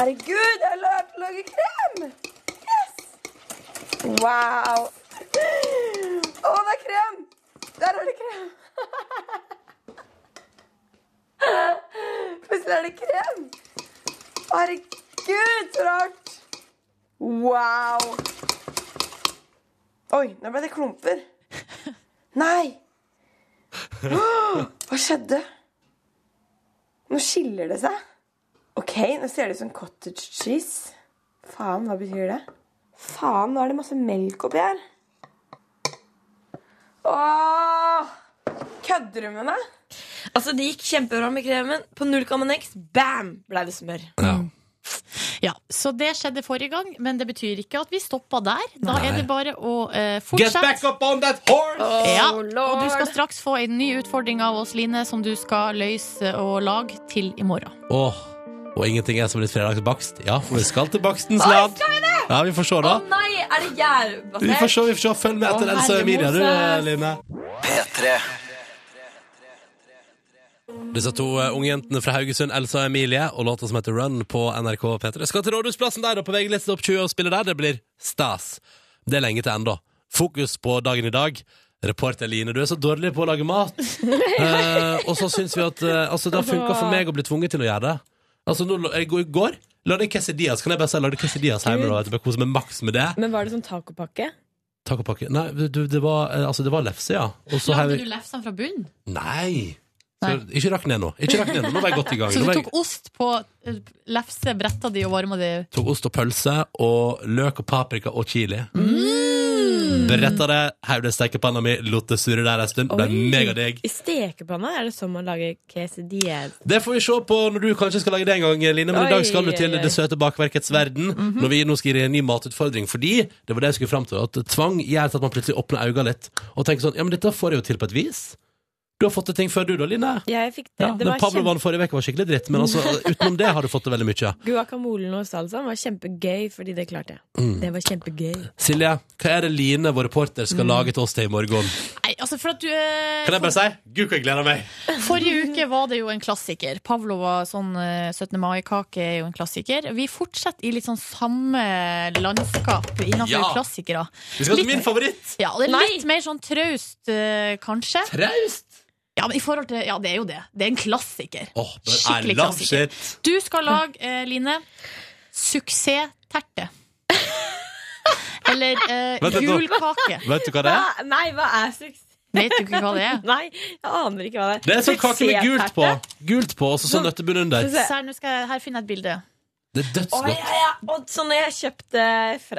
Herregud, jeg har lært å lage krem! Yes! Wow! Å, det er krem! Der er det krem! Plutselig er det krem! Herregud, så rart! Wow! Oi, nå ble det klumper. Nei! Hva skjedde? Nå skiller det seg. Ok, nå ser det ut som cottage cheese. Faen, hva betyr det? Faen, nå er det masse melk oppi her. Åh! Kødder du med meg? Altså, det gikk kjempebra med kremen. På 0,x bam, ble det smør. Ja. Ja, Så det skjedde forrige gang, men det betyr ikke at vi stoppa der. Da Nei. er det bare å eh, Get back up on that horse! Ja, Oh, og du skal straks få en ny utfordring av oss, Line, som du skal løse og lage til i morgen. Åh, og ingenting er som litt fredagsbakst. Ja, for vi skal til bakstens land. Ja, vi får se, Å da. nei, er det Vi får se, vi får se. Følg med etter Elsa Emilie, du, Line. P3. Disse to ungjentene unge jentene fra Haugesund, Elsa og Emilie, og låta som heter Run på NRK P3. Skal til Rådhusplassen der og på VG Topp 20 og spille der. Det blir stas. Det er lenge til enda. Fokus på dagen i dag. Reporter Line, du er så dårlig på å lage mat. <laughs> Eh, og så syns vi at eh, altså, det har funka for meg å bli tvunget til å gjøre det. Altså, nå, jeg, går- i går lagde jeg quesadillas. Kan jeg bare si lagde quesadillas hjemme? da, etterpå, kose meg maks med det. Men var det sånn tacopakke? Tacopakke. Nei, du, det var, eh, altså, det var lefse, ja. Og så Lagde vi du lefsene fra bunnen? Nei! Så, ikke rakk ned nå. Ikke rakk ned nå. Nå var jeg godt i gang. <laughs> Så du jeg, tok ost på eh, lefse, bretta de og varma de? tok ost og pølse og løk og paprika og chili. Mm. Bretta det, heiv det i stekepanna mi, lot det surre der en stund. Ble megadigg. I stekepanna er det som å lage quesadillas. Det får vi se på når du kanskje skal lage det en gang, Line. Men i dag skal du til det søte bakverkets verden. Når vi nå skal gi deg en ny matutfordring. Fordi det var det jeg skulle fram til. At tvang gjør at man plutselig åpner øynene litt og tenker sånn Ja, men dette får jeg jo til på et vis. Du har fått til ting før du da, Line. Ja, jeg fikk det. Ja, det den var kjempe... forrige uke var skikkelig dritt, men altså, <laughs> utenom det har du fått til veldig mye. Guacamolen og salsaen var kjempegøy, fordi det klarte jeg. Mm. Det var kjempegøy. Silje, hva er det Line, vår reporter, skal lage til oss til i morgen? Nei, altså for at du eh, Kan jeg bare si Gud, hvor jeg gleder meg! <laughs> Forrige uke var det jo en klassiker. Pavlova sånn eh, 17. mai-kake er jo en klassiker. Vi fortsetter i litt sånn samme landskap innenfor Ja. klassikere. Vi skal til min favoritt! Ja, det er Nei. litt mer sånn traust, eh, kanskje. Traust! Ja, men i forhold til Ja, det er jo det. Det er en klassiker. Oh, Skikkelig klassiker. shit. Du skal lage, eh, Line, suksessterte. <laughs> Eller eh, Vent gul kake. Vet du hva det er? Hva? Nei, hva er suksess? Vet du ikke hva det er? <laughs> Nei, jeg aner ikke hva det er. Det er sånn kake med gult på. Gult på, og så sånn nøttebunn under. Her, jeg, her finner jeg et bilde. Det er dødsgodt. Oh, ja, ja. Og sånn jeg kjøpte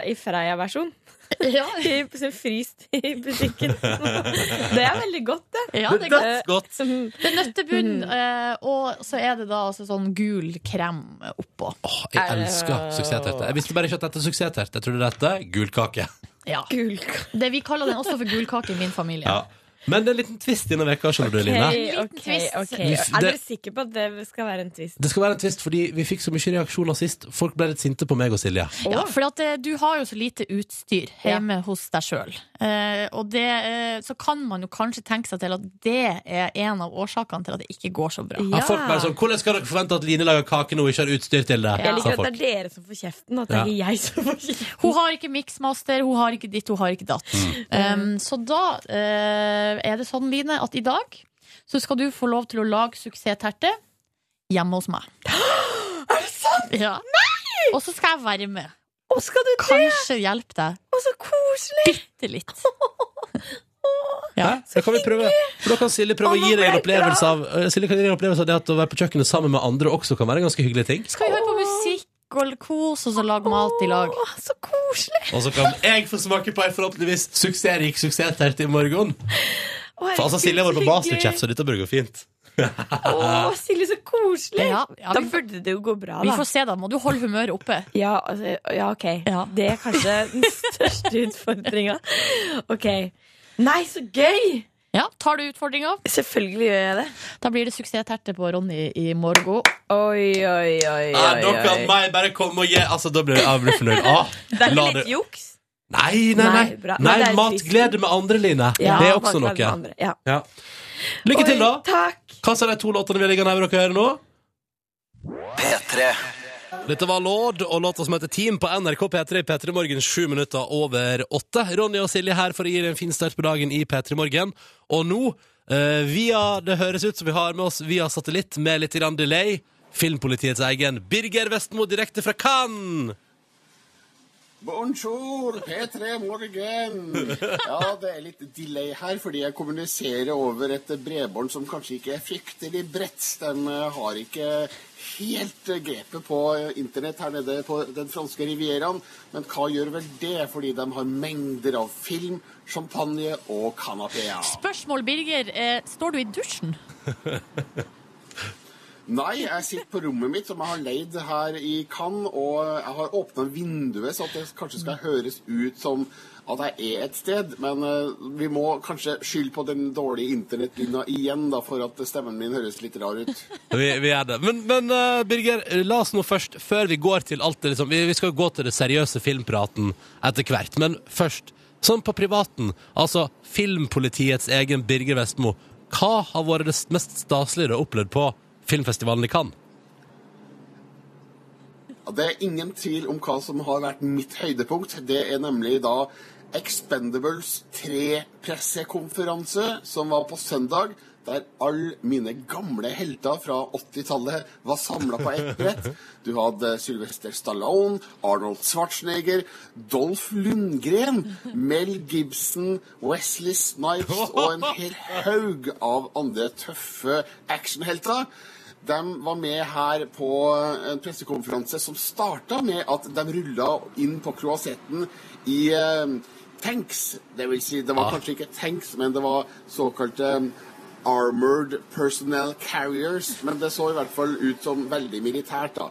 i Freia-versjon. <laughs> Ja, I fryst i butikken. <laughs> Det er veldig godt, det. ja det er godt. Det er nøttebunn, mm. og så er det da altså sånn gul krem oppå. Åh, jeg elsker suksessterte. Jeg visste bare ikke at dette er suksessterte. Jeg trodde dette er gulkake. Ja. Gul. Det, vi kaller den også for gulkake i min familie. Ja. Men det er en liten twist denne veka, skjønner du, Line. Ok, ok, ok. Er dere sikre på at det skal være en twist? Det skal være en twist, fordi vi fikk så mye reaksjoner sist. Folk ble litt sinte på meg og Silje. Ja, for at, eh, du har jo så lite utstyr hjemme hos deg sjøl. Eh, og det, eh, så kan man jo kanskje tenke seg til at det er en av årsakene til at det ikke går så bra. Ja. Folk bare sånn, Hvordan skal dere forvente at Line lager kake nå og ikke har utstyr til det? Jeg liker at det er dere som får kjeften, at det er jeg som får kjeften. Hun har ikke miksmaster, hun har ikke ditt, hun har ikke datt. Um, så da eh, er det sånn, Line, at i dag så skal du få lov til å lage suksessterte hjemme hos meg. <gasps> Er det sant? Ja. Og så skal jeg være med. Å, skal du det? Kanskje hjelpe deg Å, så koselig! bitte litt. <laughs> Ja, så kan vi prøve. For da kan Silje prøve Å, gi deg en opplevelse av eh, Silje kan gi deg en opplevelse av det at å være på kjøkkenet sammen med andre også kan være en ganske hyggelig ting. Skal vi høre på musikk og så lage mat i lag? Å, så koselig! Og så kan jeg få smake på ei forhåpentligvis suksessrik suksessterte i morgen. Å, For altså Silje har vært på Masterchef, så dette bør gå fint. Å, Silje, så koselig! Ja, ja, Da vi, burde det jo gå bra, vi da. får se, da. Må du holde humøret oppe? Ja, altså, ja ok. Ja. Det er kanskje den største utfordringa. Ok. Nei, så gøy! Ja, Tar du utfordringa? Selvfølgelig gjør jeg det. Da blir det suksessterte på Ronny i morgen. Oi, oi, oi, oi, oi, dere kan meg bare komme og gi Altså, da blir jeg jeg fornøyd. Ah, Det er ikke litt juks? Nei, nei, nei. Nei, nei matglede med andre, Line. Ja, det er også noe. med andre, Ja. Ja. Lykke til, da. Oi, takk. Hva sa de to låtene vi ligger nær dere nå? P3. Dette var Lord og låta som heter Team på NRK P3 P3 Morgen sju minutter over åtte. Ronny og Silje her for å gi deg en fin start på dagen i P3 Morgen. Og nå, eh, via Det høres ut som vi har med oss via satellitt med litt grann delay, Filmpolitiets egen Birger Vestmo direkte fra Cannes. Bonjour, P3 Morgen. Ja, det er litt delay her, fordi jeg kommuniserer over et bredbånd som kanskje ikke er fryktelig bredt. De eh, har ikke helt eh, grepet på eh, internett her nede på den franske rivieraen. Men hva gjør vel det, fordi de har mengder av film, champagne og canapéer. Spørsmål, Birger. Eh, står du i dusjen? <laughs> Nei, jeg sitter på rommet mitt som jeg har leid her i Cannes, og jeg har åpna vinduet så at det kanskje skal høres ut som at jeg er et sted. Men eh, vi må kanskje skylde på den dårlige internettlinja igjen, da, for at stemmen min høres litt rar ut. <laughs> Vi, vi er det. Men, men eh, Birger, la oss nå først, før vi går til alt det liksom, vi, vi skal gå til det seriøse filmpraten etter hvert, men først, sånn på privaten, altså Filmpolitiets egen Birger Vestmo, hva har vært det mest staselige du har opplevd på filmfestivalen i Cannes? Det er ingen tvil om hva som har vært mitt høydepunkt. Det er nemlig da Expendables 3-pressekonferanse, som var på søndag. Der alle mine gamle helter fra 80-tallet var samla på ett brett. Du hadde Sylvester Stallone, Arnold Schwarzenegger, Dolph Lundgren, Mel Gibson, Wesley Snipes og en hel haug av andre tøffe actionhelter. De var med her på en pressekonferanse som starta med at de rulla inn på kloasetten i eh, tanks. Det vil si, det var kanskje ikke tanks, men det var såkalte armored personnel carriers. Men det så i hvert fall ut som veldig militært, da.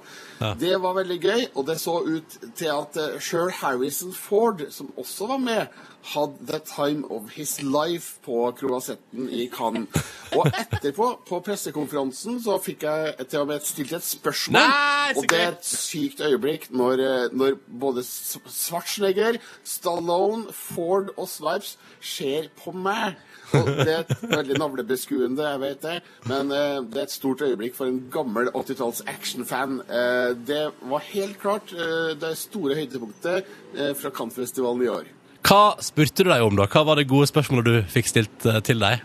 Det var veldig gøy, og det så ut til at Sher Harrison Ford, som også var med, hadde the time of his life på Croasetten i Cannes. Og etterpå, på pressekonferansen, så fikk jeg til og med stilt et spørsmål. Nei, og det er et sykt øyeblikk når, eh, når både S- Schwarzenegger, Stallone, Ford og Swipes ser på meg. Og det er et veldig navlebeskuende, jeg vet det, men eh, det er et stort øyeblikk for en gammel 80-talls actionfan. Eh, det var helt klart eh, det store høydepunktet eh, fra Cannes-festivalen i år. Hva spurte du deg om, da? Hva var det gode spørsmålet du fikk stilt eh, til deg?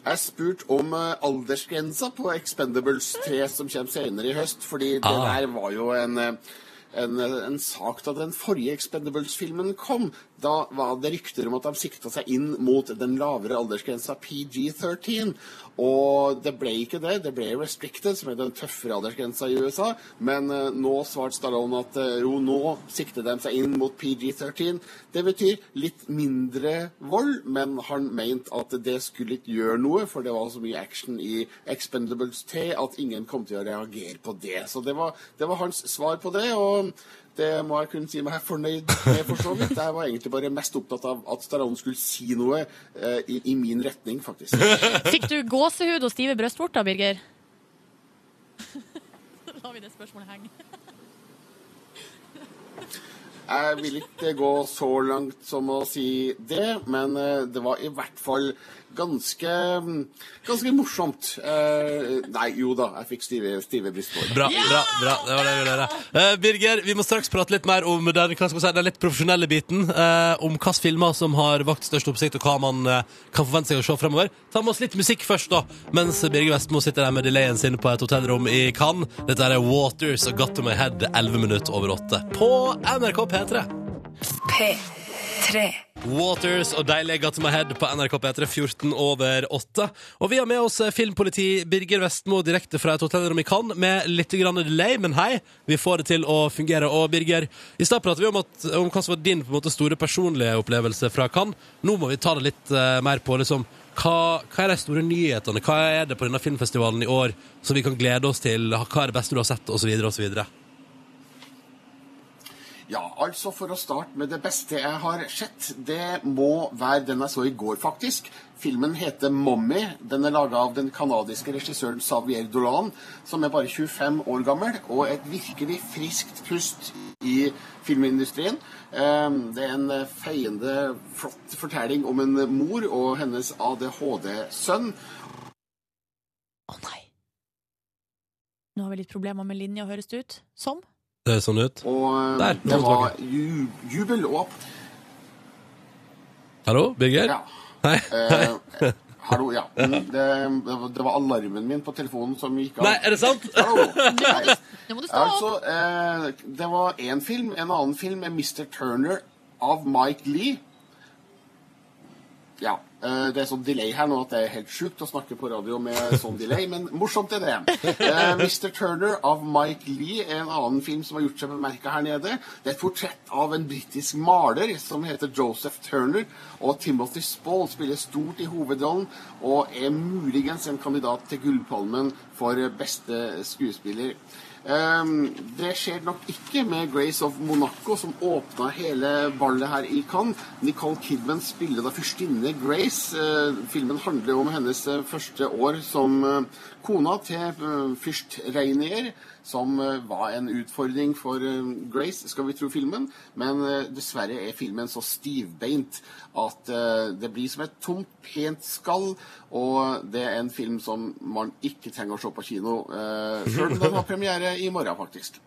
Jeg spurte om eh, aldersgrensa på Expendables 3 som kommer senere i høst, fordi det Ah. der var jo en, en, eh, en sak da den forrige Expendables-filmen kom. Da var det rykter om at de sikta seg inn mot den lavere aldersgrensa PG-13. Og det ble ikke det. Det ble restricted, som er den tøffere aldersgrensa i USA. Men uh, nå svarte Stallone at jo, nå sikter de seg inn mot PG-13. Det betyr litt mindre vold, men han mente at det skulle ikke gjøre noe, for det var så mye action i Expendables T at ingen kom til å reagere på det. Så det var, det var hans svar på det. og det må jeg kunne si meg fornøyd med, for så vidt. Jeg var egentlig bare mest opptatt av at Stallone skulle si noe eh, i, i min retning, faktisk. Fikk du gåsehud og stive brystvorter, Birger? <laughs> La vi det spørsmålet henge. Jeg vil ikke gå så langt som å si det, men eh, det var i hvert fall ganske, ganske morsomt. Uh, nei, jo da, jeg fikk stive, stive brystvorter. Bra, bra, bra. Det var det vi ville høre. Eh, Birger, vi må straks prate litt mer om den, hva skal si, den litt profesjonelle biten. Uh, om hvilke filmer som har vakt størst oppsikt, og hva man kan forvente seg å se fremover. Ta med oss litt musikk først, da. Mens Birger Vestmo sitter der med delayen sin på et hotellrom i Cannes. Dette er Waters og Got to my head 11 minutter over 8 på NRK P3. P3. Waters og Deilig Got my head på NRK P3 14 over 8. Og vi har med oss eh, filmpoliti Birger Vestmo direkte fra et hotellrom i Cannes med litt grann delay, men hei, vi får det til å fungere. Og Birger, i stad pratet vi om, at, om hva som var din måte, store personlige opplevelse fra Cannes. Nå må vi ta det litt uh, mer på liksom hva, hva er de store nyhetene? Hva er det på denne filmfestivalen i år som vi kan glede oss til? Hva er det beste du har sett, Og så videre og så osv.? Ja, altså for å starte med det beste jeg har sett, det må være den jeg så i går, faktisk. Filmen heter Mommy. Den er laga av den canadiske regissøren Xavier Dolan, som er bare 25 år gammel, og et virkelig friskt pust i filmindustrien. Eh, Det er en feiende, flott fortelling om en mor og hennes ADHD-sønn. Å nei. Nå har vi litt problemer med linja, høres det ut som. Det er sånn ut. Og eh, Der, nå det var ju jubel og Hallo, Birger? Ja. Hei. Eh, <laughs> hallo, ja. Det, det var- alarmen min på telefonen som gikk av. Nei, er det sant? <laughs> Hallo. Nei. <laughs> Nå må du stå! Altså, eh, det var én film. En annen film er Mr. Turner av Mike Lee. Ja. Eh, det er sånn delay her nå at det er helt sjukt å snakke på radio med sånn delay, men morsomt er det. Uh, Mr. Turner av Mike Lee er en annen film som har gjort seg bemerka her nede. Det er et portrett av en britisk maler som heter Joseph Turner, og Timothy Spall spiller stort i hovedrollen og er muligens en kandidat til Gullpalmen for beste skuespiller. Ehm, det skjer nok ikke med Grace of Monaco, som åpna hele ballet her i Cannes. Nicole Kidman spiller da fyrstinne Grace. Eh, filmen handler om hennes eh, første år som eh, kona til eh, fyrst Reinier, som eh, var en utfordring for eh, Grace, skal vi tro filmen. Men eh, dessverre er filmen så stivbeint at det blir som et tomt, pent skall. Og det er en film som man ikke trenger å se på kino, eh, selv den har premiere i morgen, faktisk.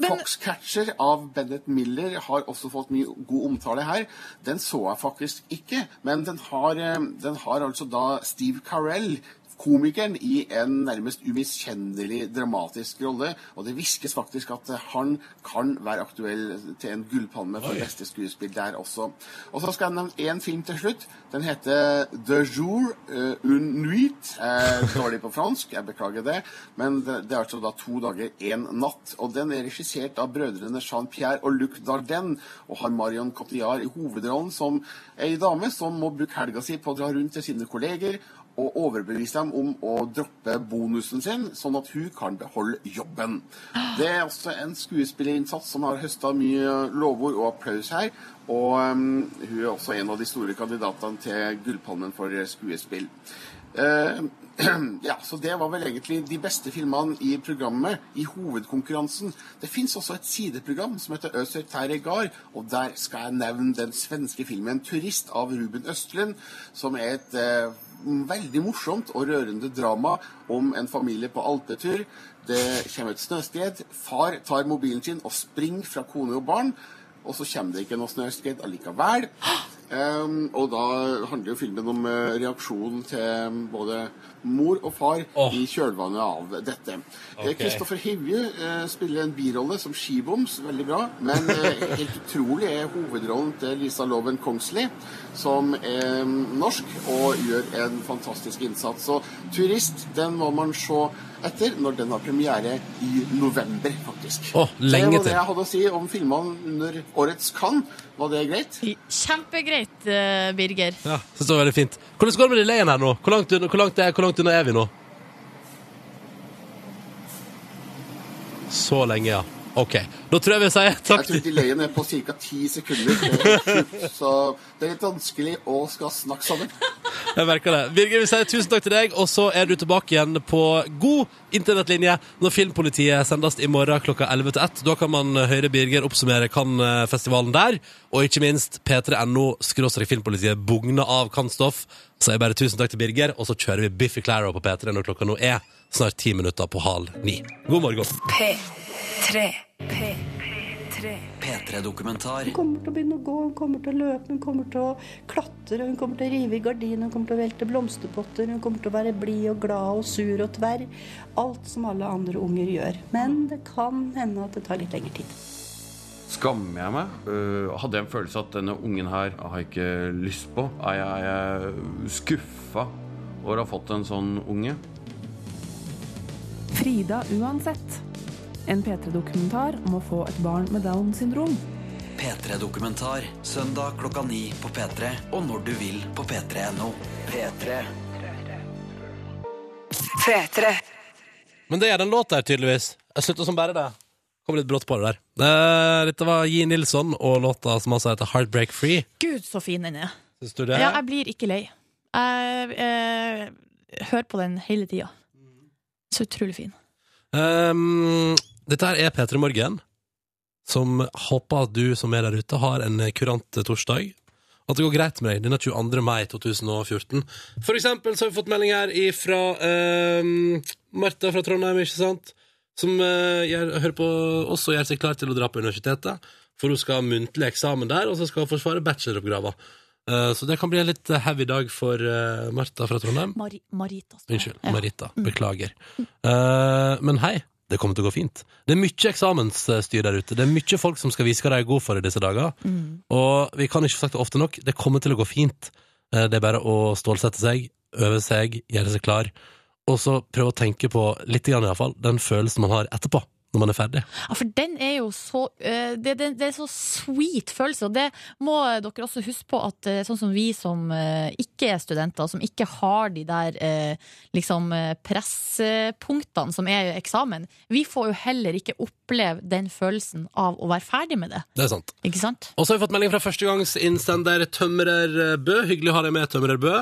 Foxcatcher av Bennett Miller har også fått mye god omtale her. Den så jeg faktisk ikke, men den har, den har altså da Steve Carell komikeren i en nærmest umiskjennelig dramatisk rolle. Og det hviskes faktisk at eh, han kan være aktuell til en gullpalme for beste skuespill der også. Og så skal jeg nevne én film til slutt. Den heter The Jour uh, une nuit. Eh, dårlig på fransk, jeg beklager det. Men det, det er altså da to dager, én natt. Og den er regissert av brødrene Jean-Pierre og Luc Dardenne, og har Marion Cotillard i hovedrollen som ei dame som må bruke helga si på å dra rundt til sine kolleger og overbevise dem om å droppe bonusen sin, sånn at hun kan beholde jobben. Det er også en skuespillerinnsats som har høsta mye lovord og applaus her. Og um, hun er også en av de store kandidatene til Gullpalmen for skuespill. Uh, <clears throat> ja, så Det var vel egentlig de beste filmene i programmet, i hovedkonkurransen. Det fins også et sideprogram som heter Øser Terregar, og der skal jeg nevne den svenske filmen 'Turist' av Ruben Østlund, som er et eh, veldig morsomt og rørende drama om en familie på alpetur. Det kommer et snøskred. Far tar mobilen sin og springer fra kone og barn. Og så kommer det ikke noe snøskred allikevel. Um, og da handler jo filmen om uh, reaksjonen til både mor og far oh. i kjølvannet av dette. Kristoffer Kristoffer Hivju uh, spiller en birolle som skiboms, veldig bra. Men uh, helt utrolig er hovedrollen til Lisa Loven Kongsli, som er norsk og gjør en fantastisk innsats. Så 'Turist' den må man se etter når den har premiere i november, faktisk. Åh, lenge til. det var det jeg hadde å si om filmene under årets Cannes. Var det greit? Kjempegreit, eh, Birger. Ja, synes det var veldig fint. Hvordan går det med delayen her nå? Hvor langt, hvor, langt er, hvor langt unna er vi nå? Så lenge, ja. OK. Da tror jeg vi sier takk Jeg tror delayen er på ca. ti sekunder. Er Så det er litt vanskelig å skal snakke sammen. Jeg merker det. Birger, vi sier tusen takk til deg, og så er du tilbake igjen på god internettlinje når Filmpolitiet sendes i morgen klokka 11 til 1. Da kan man høre Birger oppsummere Cannes-festivalen der, og ikke minst p3.no skråstrek Filmpolitiet bugner av Cannes-stoff. Så jeg bare tusen takk til Birger, og så kjører vi Biffy Claro på P3 når klokka nå er snart ti minutter på halv ni. God morgen. P3. P3. P3-dokumentar. Hun kommer til å begynne å gå, hun kommer til å løpe, hun kommer til å klatre, hun kommer til å rive i gardiner, hun kommer til å velte blomsterpotter, hun kommer til å være blid og glad og sur og tverr. Alt som alle andre unger gjør. Men det kan hende at det tar litt lengre tid. Skammer jeg meg? Øh, hadde jeg en følelse at denne ungen her har jeg ikke lyst på? Er jeg, er jeg skuffa over å ha fått en sånn unge? Frida uansett. En P3-dokumentar om å få et barn med Downs syndrom. P3-dokumentar. Søndag klokka ni på P3 og når du vil på p3.no. P3. P3. Men det er den låta her, tydeligvis. Jeg slutter som bare det. Kom litt brått på det der. Eh, Dette var Gi Nilsson og låta som altså heter Heartbreak Free. Gud, så fin den er. Syns du det? Ja, jeg blir ikke lei. Jeg eh, hører på den hele tida. Så utrolig fin. Um, dette her er P3 Morgen, som håper at du som er der ute, har en kurant torsdag. At det går greit med deg denne 22. mai 2014. For eksempel så har vi fått melding her fra Martha fra Trondheim, ikke sant? Som uh, gjør, hører på oss og gjør seg klar til å dra på universitetet. For hun skal ha muntlig eksamen der, og så skal hun forsvare bacheloroppgaven. Eh, så det kan bli en litt heavy dag for uh, Martha fra Trondheim. Mar Marita. Unnskyld, Ja. Marita. Beklager. Eh, men hei, det kommer til å gå fint. Det er mye eksamensstyr der ute. Det er mye folk som skal vise hva de er gode for i disse dager. Mm. Og vi kan ikke få sagt det ofte nok, det kommer til å gå fint. Eh, det er bare å stålsette seg, øve seg, gjøre seg klar, og så prøve å tenke på, litt iallfall, i hvert fall, den følelsen man har etterpå, når man er ferdig. Ja, for den er jo så eh, det, det, det er så sweet følelse, og det må dere også huske på at eh, sånn som vi som eh, ikke er studenter, som ikke har de der liksom presspunktene som er eksamen, vi får jo heller ikke oppleve den følelsen av å være ferdig med det. Det er sant. Ikke sant? Og så har vi fått melding fra førstegangsinnsender Tømrer Bø. Hyggelig å ha deg med, Tømrer Bø.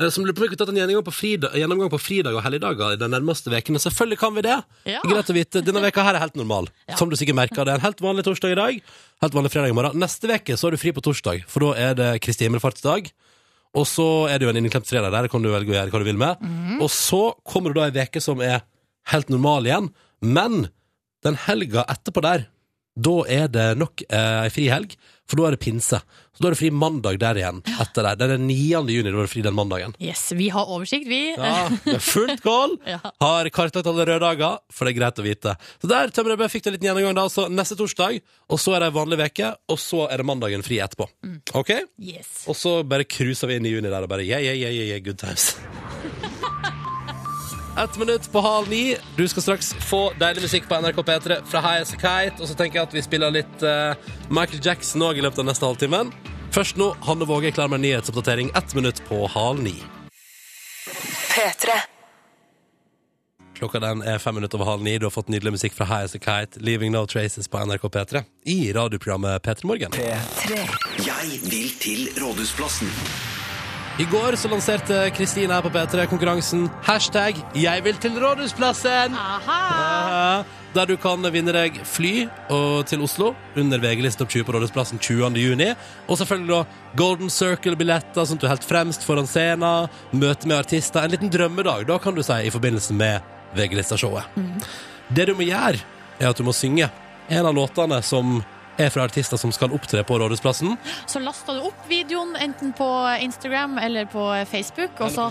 Eh, Som lurer på om vi kunne tatt en gjennomgang på, fridag, gjennomgang på fridag og helligdager i de nærmeste ukene. Selvfølgelig kan vi det! Ja. Greit å vite. Denne veka her er helt normal. Som du sikkert merker. Det er en helt vanlig torsdag i dag. Helt vanlig fredag i morgen. Neste veke så er du fri på torsdag, for da er det Kristi himmelfartsdag. Og så er det jo en innklemt fredag der, kan du velge å gjøre hva du vil med. Og så kommer du da ei veke som er helt normal igjen. Men den helga etterpå der, da er det nok eh, frihelg, for da er det pinse. Så da er det fri mandag der igjen. Etter der. Det er den 9. juni, da er det fri den mandagen. Yes, vi har oversikt, vi. Ja, det er fullt kål! <laughs> Ja. Har kartlagt alle røde dager, for det er greit å vite. Så der tømmer Bø, fikk du en liten gjennomgang da, altså neste torsdag, og så er det ei vanlig veke, og så er det mandagen fri etterpå. Ok? Yes. Og så bare cruiser vi inn i juni der og bare yeah, yeah, yeah, yeah, good times. Ett minutt på halv ni. Du skal straks få deilig musikk på NRK P3 fra High As A Kite. Og så tenker jeg at vi spiller litt uh, Michael Jackson òg i løpet av neste halvtimen. Først nå, Hanne Våge er klar med en nyhetsoppdatering ett minutt på halv ni. P3. Klokka den er fem minutter over halv ni. Du har fått nydelig musikk fra High As A Kite, Leaving No Traces på NRK P3, i radioprogrammet P3 Morgen. Jeg vil til Rådhusplassen. I går så lanserte Kristine her på P3 konkurransen hashtag 'Jeg vil til Rådhusplassen'. Aha. Der du kan vinne deg fly til Oslo under VG-liste topp 20 på Rådhusplassen 20. juni. Og selvfølgelig da Golden Circle-billetter, sånn at du er helt fremst foran scenen. Møte med artister. En liten drømmedag, da kan du si, i forbindelse med VG-lista-showet. Det du må gjøre, er at du må synge en av låtene som er fra artister som skal opptre på Rådhusplassen. Så lasta du opp videoen enten på Instagram eller på Facebook, og så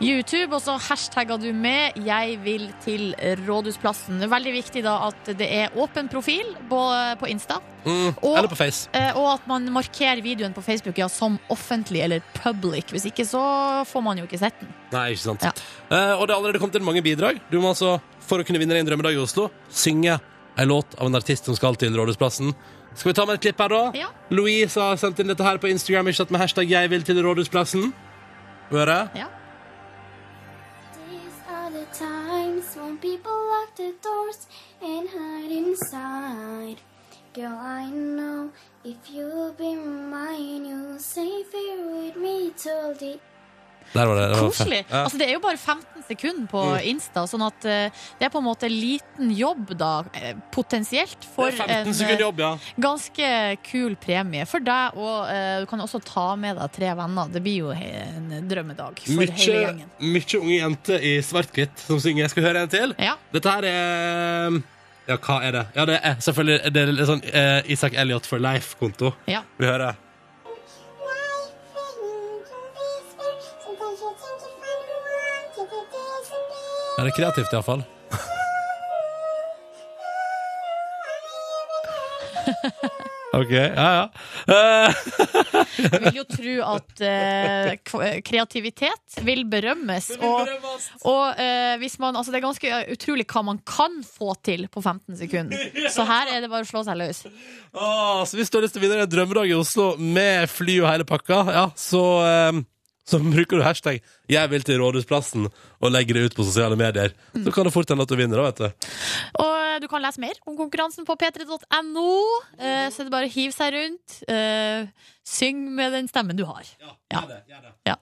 YouTube, og så hashtagga du med 'Jeg vil til Rådhusplassen'. Det er veldig viktig da at det er åpen profil på, på Insta. Mm, Og- eller på Face. Eh, Og at man markerer videoen på Facebook ja, som offentlig eller public. Hvis ikke så får man jo ikke sett den. Nei, ikke sant. Eh, og det er allerede kommet inn mange bidrag. Du må altså, For å kunne vinne en drømmedag i Oslo, synge en låt av en artist som skal til Rådhusplassen. Skal vi ta med et klipp her, da? Ja. Louise har sendt inn dette her på Instagram, ikke sant, med hashtag 'Jeg vil til Rådhusplassen'. Høre? Ja. These are the times when people lock the doors and hide inside. Girl, I know if you'll be mine, you'll stay here with me till the Der var det. det var Koselig. Ja. Altså, det er jo bare 15 sekunder på Mm. Insta, sånn at uh, det er på en måte liten jobb, da, eh, potensielt, for Det 15 en eh, jobb, ja. ganske kul premie for deg. Og uh, du kan også ta med deg tre venner. Det blir jo en drømmedag for hele gjengen. Mye unge jenter i svart-hvitt som synger. Jeg Skal høre en til? Ja. Dette her er Ja, hva er det? Ja, det er selvfølgelig det er sånn eh, Isak Elliot for life-konto. Ja. Vi hører. Ja, det er kreativt, iallfall. <laughs> OK, ja ja. Jeg vil jo tro at uh, kreativitet vil berømmes. Og, og uh, hvis man, altså det er ganske utrolig hva man kan få til på 15 sekunder. <laughs> Så her er det bare å slå seg løs. Åh, så hvis du har lyst til å vinne en drømmedag i Oslo med fly og hele pakka, ja, så, eh, så bruker du hashtag 'jeg vil til Rådhusplassen' og legger det ut på sosiale medier. Så kan det fort hende at du vinner, da, vet du. Og eh, du kan lese mer om konkurransen på p3.no. Eh, så er det bare å hive seg rundt. Eh, syng med den stemmen du har. Ja. ja.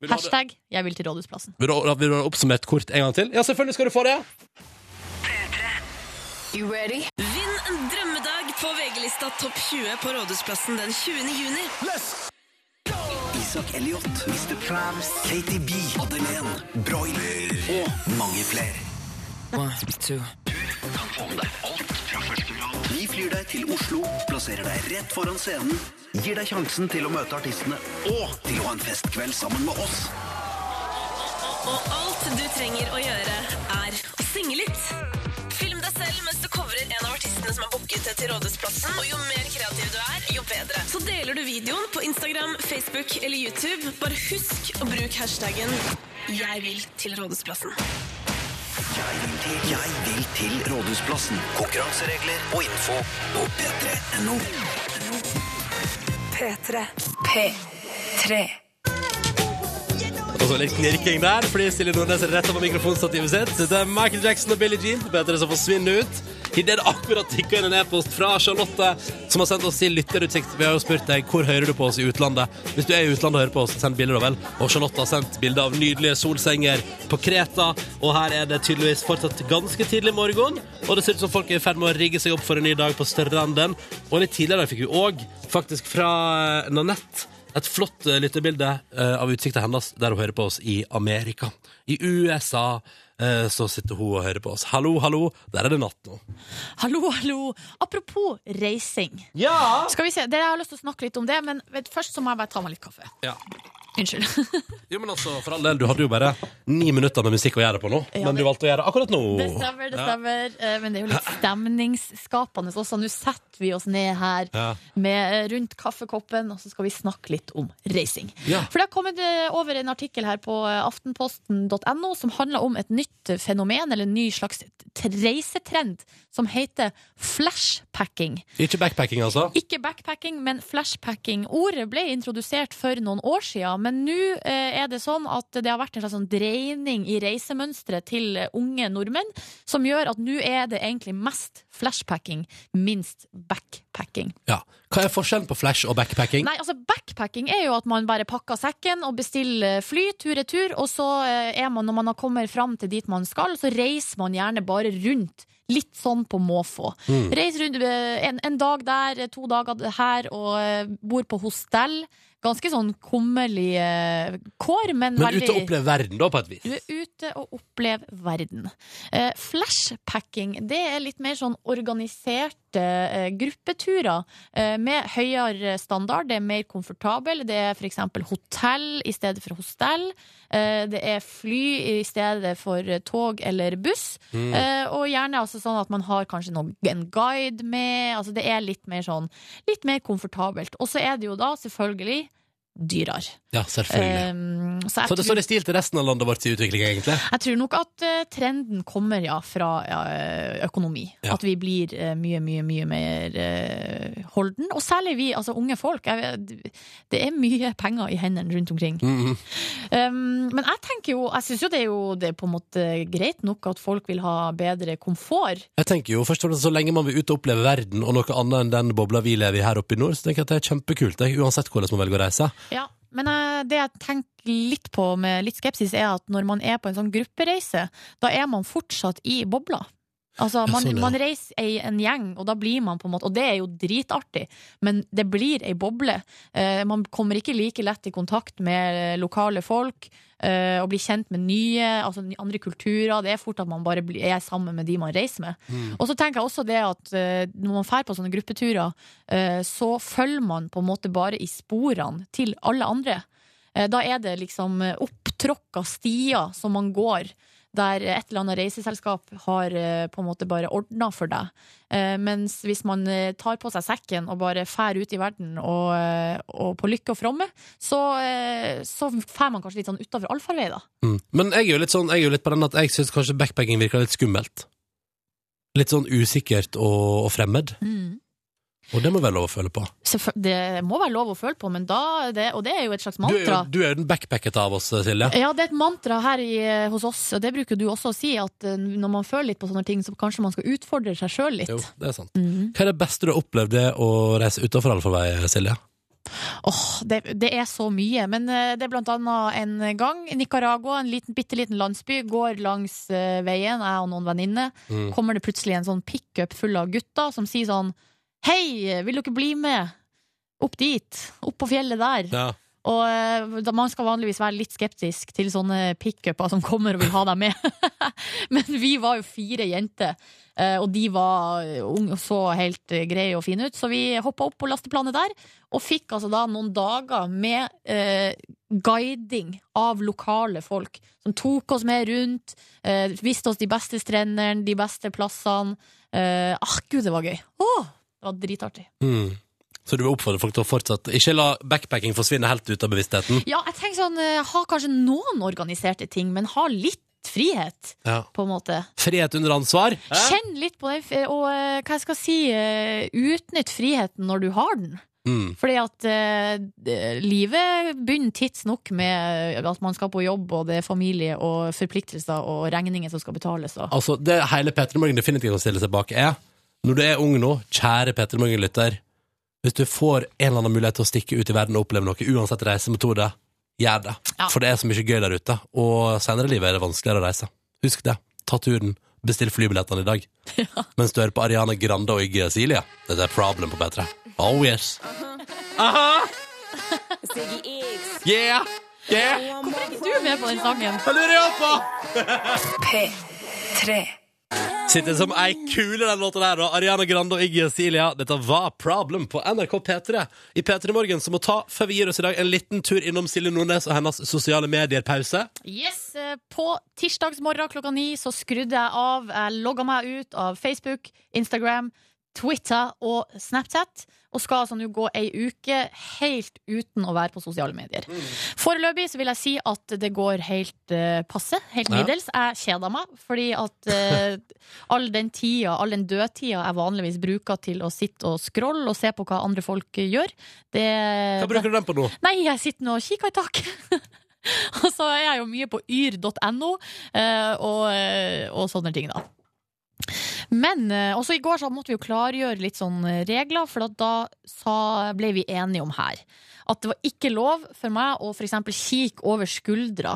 Vil du ha det? Hashtag 'jeg vil til Rådhusplassen'. Vil du, vil du ha oppsummert kort en gang til? Ja, selvfølgelig skal du få det! You ready? Vinn en drømmedag på VG-lista Topp 20 på Rådhusplassen den 20. juni. Isak Elliot, Mr. Krabs, Katie B, Madeleine, Broiler og mange flere. Du kan få med deg alt fra første rad. Vi flyr deg til Oslo, plasserer deg rett foran scenen, gir deg sjansen til å møte artistene og til å ha en festkveld sammen med oss. Og alt du trenger å gjøre, er å synge litt. Som er booket til Rådhusplassen. Og jo mer kreativ du er, jo bedre. Så deler du videoen på Instagram, Facebook eller YouTube. Bare husk å bruke hashtaggen 'Jeg vil til Rådhusplassen'. Jeg vil til, jeg vil til Rådhusplassen. Konkurranseregler og info på p3.no. P3. P3. Og så litt knirking der, fordi Silje Nordnes er rett på mikrofonstativet sitt. Det er Michael Jackson og Billie Jean på P3 som forsvinner ut. Idet det akkurat tikka inn en e-post fra Charlotte, som har sendt oss til lytterutsikt. Vi har jo spurt deg hvor hører du på oss i utlandet. Hvis du er i utlandet og hører på oss, send bilder, da vel. Og Charlotte har sendt bilde av nydelige solsenger på Kreta. Og her er det tydeligvis fortsatt ganske tidlig morgen. Og det ser ut som folk er i ferd med å rigge seg opp for en ny dag på stranden. Og litt tidligere fikk vi òg faktisk fra Nanette et flott uh, lyttebilde uh, av utsikta hennes der hun hører på oss i Amerika. I USA eh, så sitter hun og hører på oss. Hallo, hallo, der er det natt nå. Hallo, hallo. Apropos reising. Ja! Skal vi se, Dere har lyst til å snakke litt om det, men først så må jeg bare ta meg litt kaffe. Ja. Unnskyld. <laughs> Jo, men altså, for all del, du hadde jo bare ni minutter med musikk å gjøre på nå, Ja, men du valgte å gjøre det akkurat nå. Det stemmer, det Ja. stemmer. Eh, Men det er jo litt stemningsskapende også. Nå setter vi oss ned her Ja. med, eh, rundt kaffekoppen, og så skal vi snakke litt om reising. Ja. For det har kommet eh, over en artikkel her på eh, aftenposten.no som handler om et nytt fenomen, eller en ny slags reisetrend, som heter flashpacking. Ikke backpacking, altså? Ikke backpacking, men flashpacking. Ordet ble introdusert for noen år siden Men nå eh, er det sånn at det har vært en slags sånn dreining i reisemønsteret til eh, unge nordmenn, som gjør at nå er det egentlig mest flashpacking, minst backpacking. Ja. Hva er forskjellen på flash og backpacking? Nei, altså Backpacking er jo at man bare pakker sekken og bestiller fly tur-retur, og så eh, er man, når man har kommet fram til dit man skal, så reiser man gjerne bare rundt. Litt sånn på måfå. Mm. Reis rundt eh, en, en dag der, to dager her, og eh, bor på hostell. Ganske sånn kummerlige eh, kår, men, Men veldig ute og oppleve verden, da, på et vis. du er ute og opplever verden. Flashpacking det er litt mer sånn organiserte eh, gruppeturer eh, med høyere standard. Det er mer komfortabel. Det er f.eks. hotell i stedet for hostell. Eh, det er fly i stedet for tog eller buss. Mm. Eh, og gjerne altså sånn at man har kanskje noen, en guide med. Altså det er litt mer sånn litt mer komfortabelt. Og så er det jo da selvfølgelig dyrere. Ja, selvfølgelig. Um, så så det står i stil til resten av landet vårt i utvikling, egentlig. jeg tror nok at uh, trenden kommer ja, fra ja, økonomi. Ja. At vi blir uh, mye, mye, mye mer uh, holden. Og særlig vi, altså unge folk. Jeg, det er mye penger i hendene rundt omkring. Mhm. Um, men jeg tenker jo, jeg syns jo det er jo det er på en måte greit nok at folk vil ha bedre komfort. Jeg tenker jo først og fremst Så lenge man vil ut og oppleve verden og noe annet enn den bobla vi lever i her oppe i nord, så tenker jeg at det er kjempekult, det, uansett hvordan man velger å reise. Ja, men eh, det jeg tenker litt på med litt skepsis, er at når man er på en sånn gruppereise, da er man fortsatt i bobla. Altså, man, sånn, ja. man reiser en gjeng, og da blir man på en måte Og det er jo dritartig, men det blir ei boble. Eh, man kommer ikke like lett i kontakt med eh, lokale folk. eh, og blir kjent med nye, altså andre kulturer. Det er fort at man bare blir, er sammen med de man reiser med. Mm. Og så tenker jeg også det at eh, når man drar på sånne gruppeturer, eh, så følger man på en måte bare i sporene til alle andre. Eh, Da er det liksom opptråkka stier som man går, der et eller annet reiseselskap har eh, på en måte bare ordna for deg. Eh, Mens hvis man eh, tar på seg sekken og bare fær ut i verden og, og på lykke og fromme, så, så fær man kanskje litt sånn utafor allfarvei, da. Mm. Men jeg er jo litt sånn Jeg er jo litt på den at jeg syns kanskje backpacking virker litt skummelt. Litt sånn usikkert og, og fremmed. Mm. Og det må være lov å føle på. Det må være lov å føle på, men da det, Og det er jo et slags mantra. du er jo den backpackete av oss, Silje. Ja, det er et mantra her i, hos oss, og det bruker du også å si, at eh, når man føler litt på sånne ting, så kanskje man skal utfordre seg sjøl litt. Jo, det er sant. Mhm. Hva er det beste du har opplevd det å reise utafor allfarvei, Silje? Åh, det, det er så mye, men eh, det er blant annet en gang i Nicaragua, en liten, bitte liten landsby, går langs eh, veien, jeg og noen venninner, Mm. kommer det plutselig en sånn pickup full av gutter som sier sånn Hei, vil dere bli med opp dit? Opp på fjellet der? Ja. Og eh, Man skal vanligvis være litt skeptisk til sånne pickuper som kommer og vil ha deg med. <laughs> Men vi var jo fire jenter, eh, og de var unge og så helt eh, greie og fine ut. Så vi hoppa opp på lasteplanet der, og fikk altså da noen dager med eh, guiding av lokale folk. Som tok oss med rundt, eh, viste oss de beste strendene, de beste plassene. Eh, ah, gud, det var gøy! Åh, det var dritartig. Mm. Så du vil oppfordre folk til å fortsette Ikke la backpacking forsvinne helt ut av bevisstheten? Ja, jeg tenker sånn, eh, ha kanskje noen organiserte ting, men ha litt frihet, Ja. på en måte. Frihet under ansvar? Kjenn litt på det, og eh, hva jeg skal si, eh, utnytt friheten når du har den. Mm. Fordi at eh, livet begynner tidsnok med at man skal på jobb, og det er familie og forpliktelser og regninger som skal betales. Og. Altså, det hele Petter Morgen definitivt kan stille seg bak, er når du er ung nå, kjære Petter Morgen-lytter, hvis du får en eller annen mulighet til å stikke ut i verden og oppleve noe, uansett reisemetode, gjør det. For det er så mye gøy der ute, og senere i livet er det vanskeligere å reise. Husk det. Ta turen. Bestill flybillettene i dag. <laughs> Mens du hører på Ariana Grande og Iggy Silje. Dette er Problem på P3. Oh yes. Aha! Yeah! Yeah! Hvorfor er ikke du med på den sangen? Det lurer jeg på! P3. Sitter som ei kule, den låta der. Og Ariana Grande og Iggy Silja Dette var Problem på NRK P3. I P3 Morgen som må ta, før vi gir oss i dag, en liten tur innom Silje Nordnes og hennes sosiale medier-pause. Yes, eh, På tirsdagsmorgen klokka ni så skrudde jeg av. Jeg logga meg ut av Facebook, Instagram, Twitter og Snapchat. Og skal altså nå gå ei uke helt uten å være på sosiale medier. Foreløpig så vil jeg si at det går helt uh, passe, helt Ja. middels. Jeg kjeder meg, fordi at uh, all den tida, all den dødtida jeg vanligvis bruker til å sitte og scrolle og se på hva andre folk gjør, det Hva bruker du den på nå? Nei, jeg sitter nå og kikker i taket. <laughs> og så er jeg jo mye på yr.no eh, og, og sånne ting, da. Men eh, også i går så måtte vi jo klargjøre litt sånn regler, for da sa, ble vi enige om her at det var ikke lov for meg å eksempel kikke over skuldra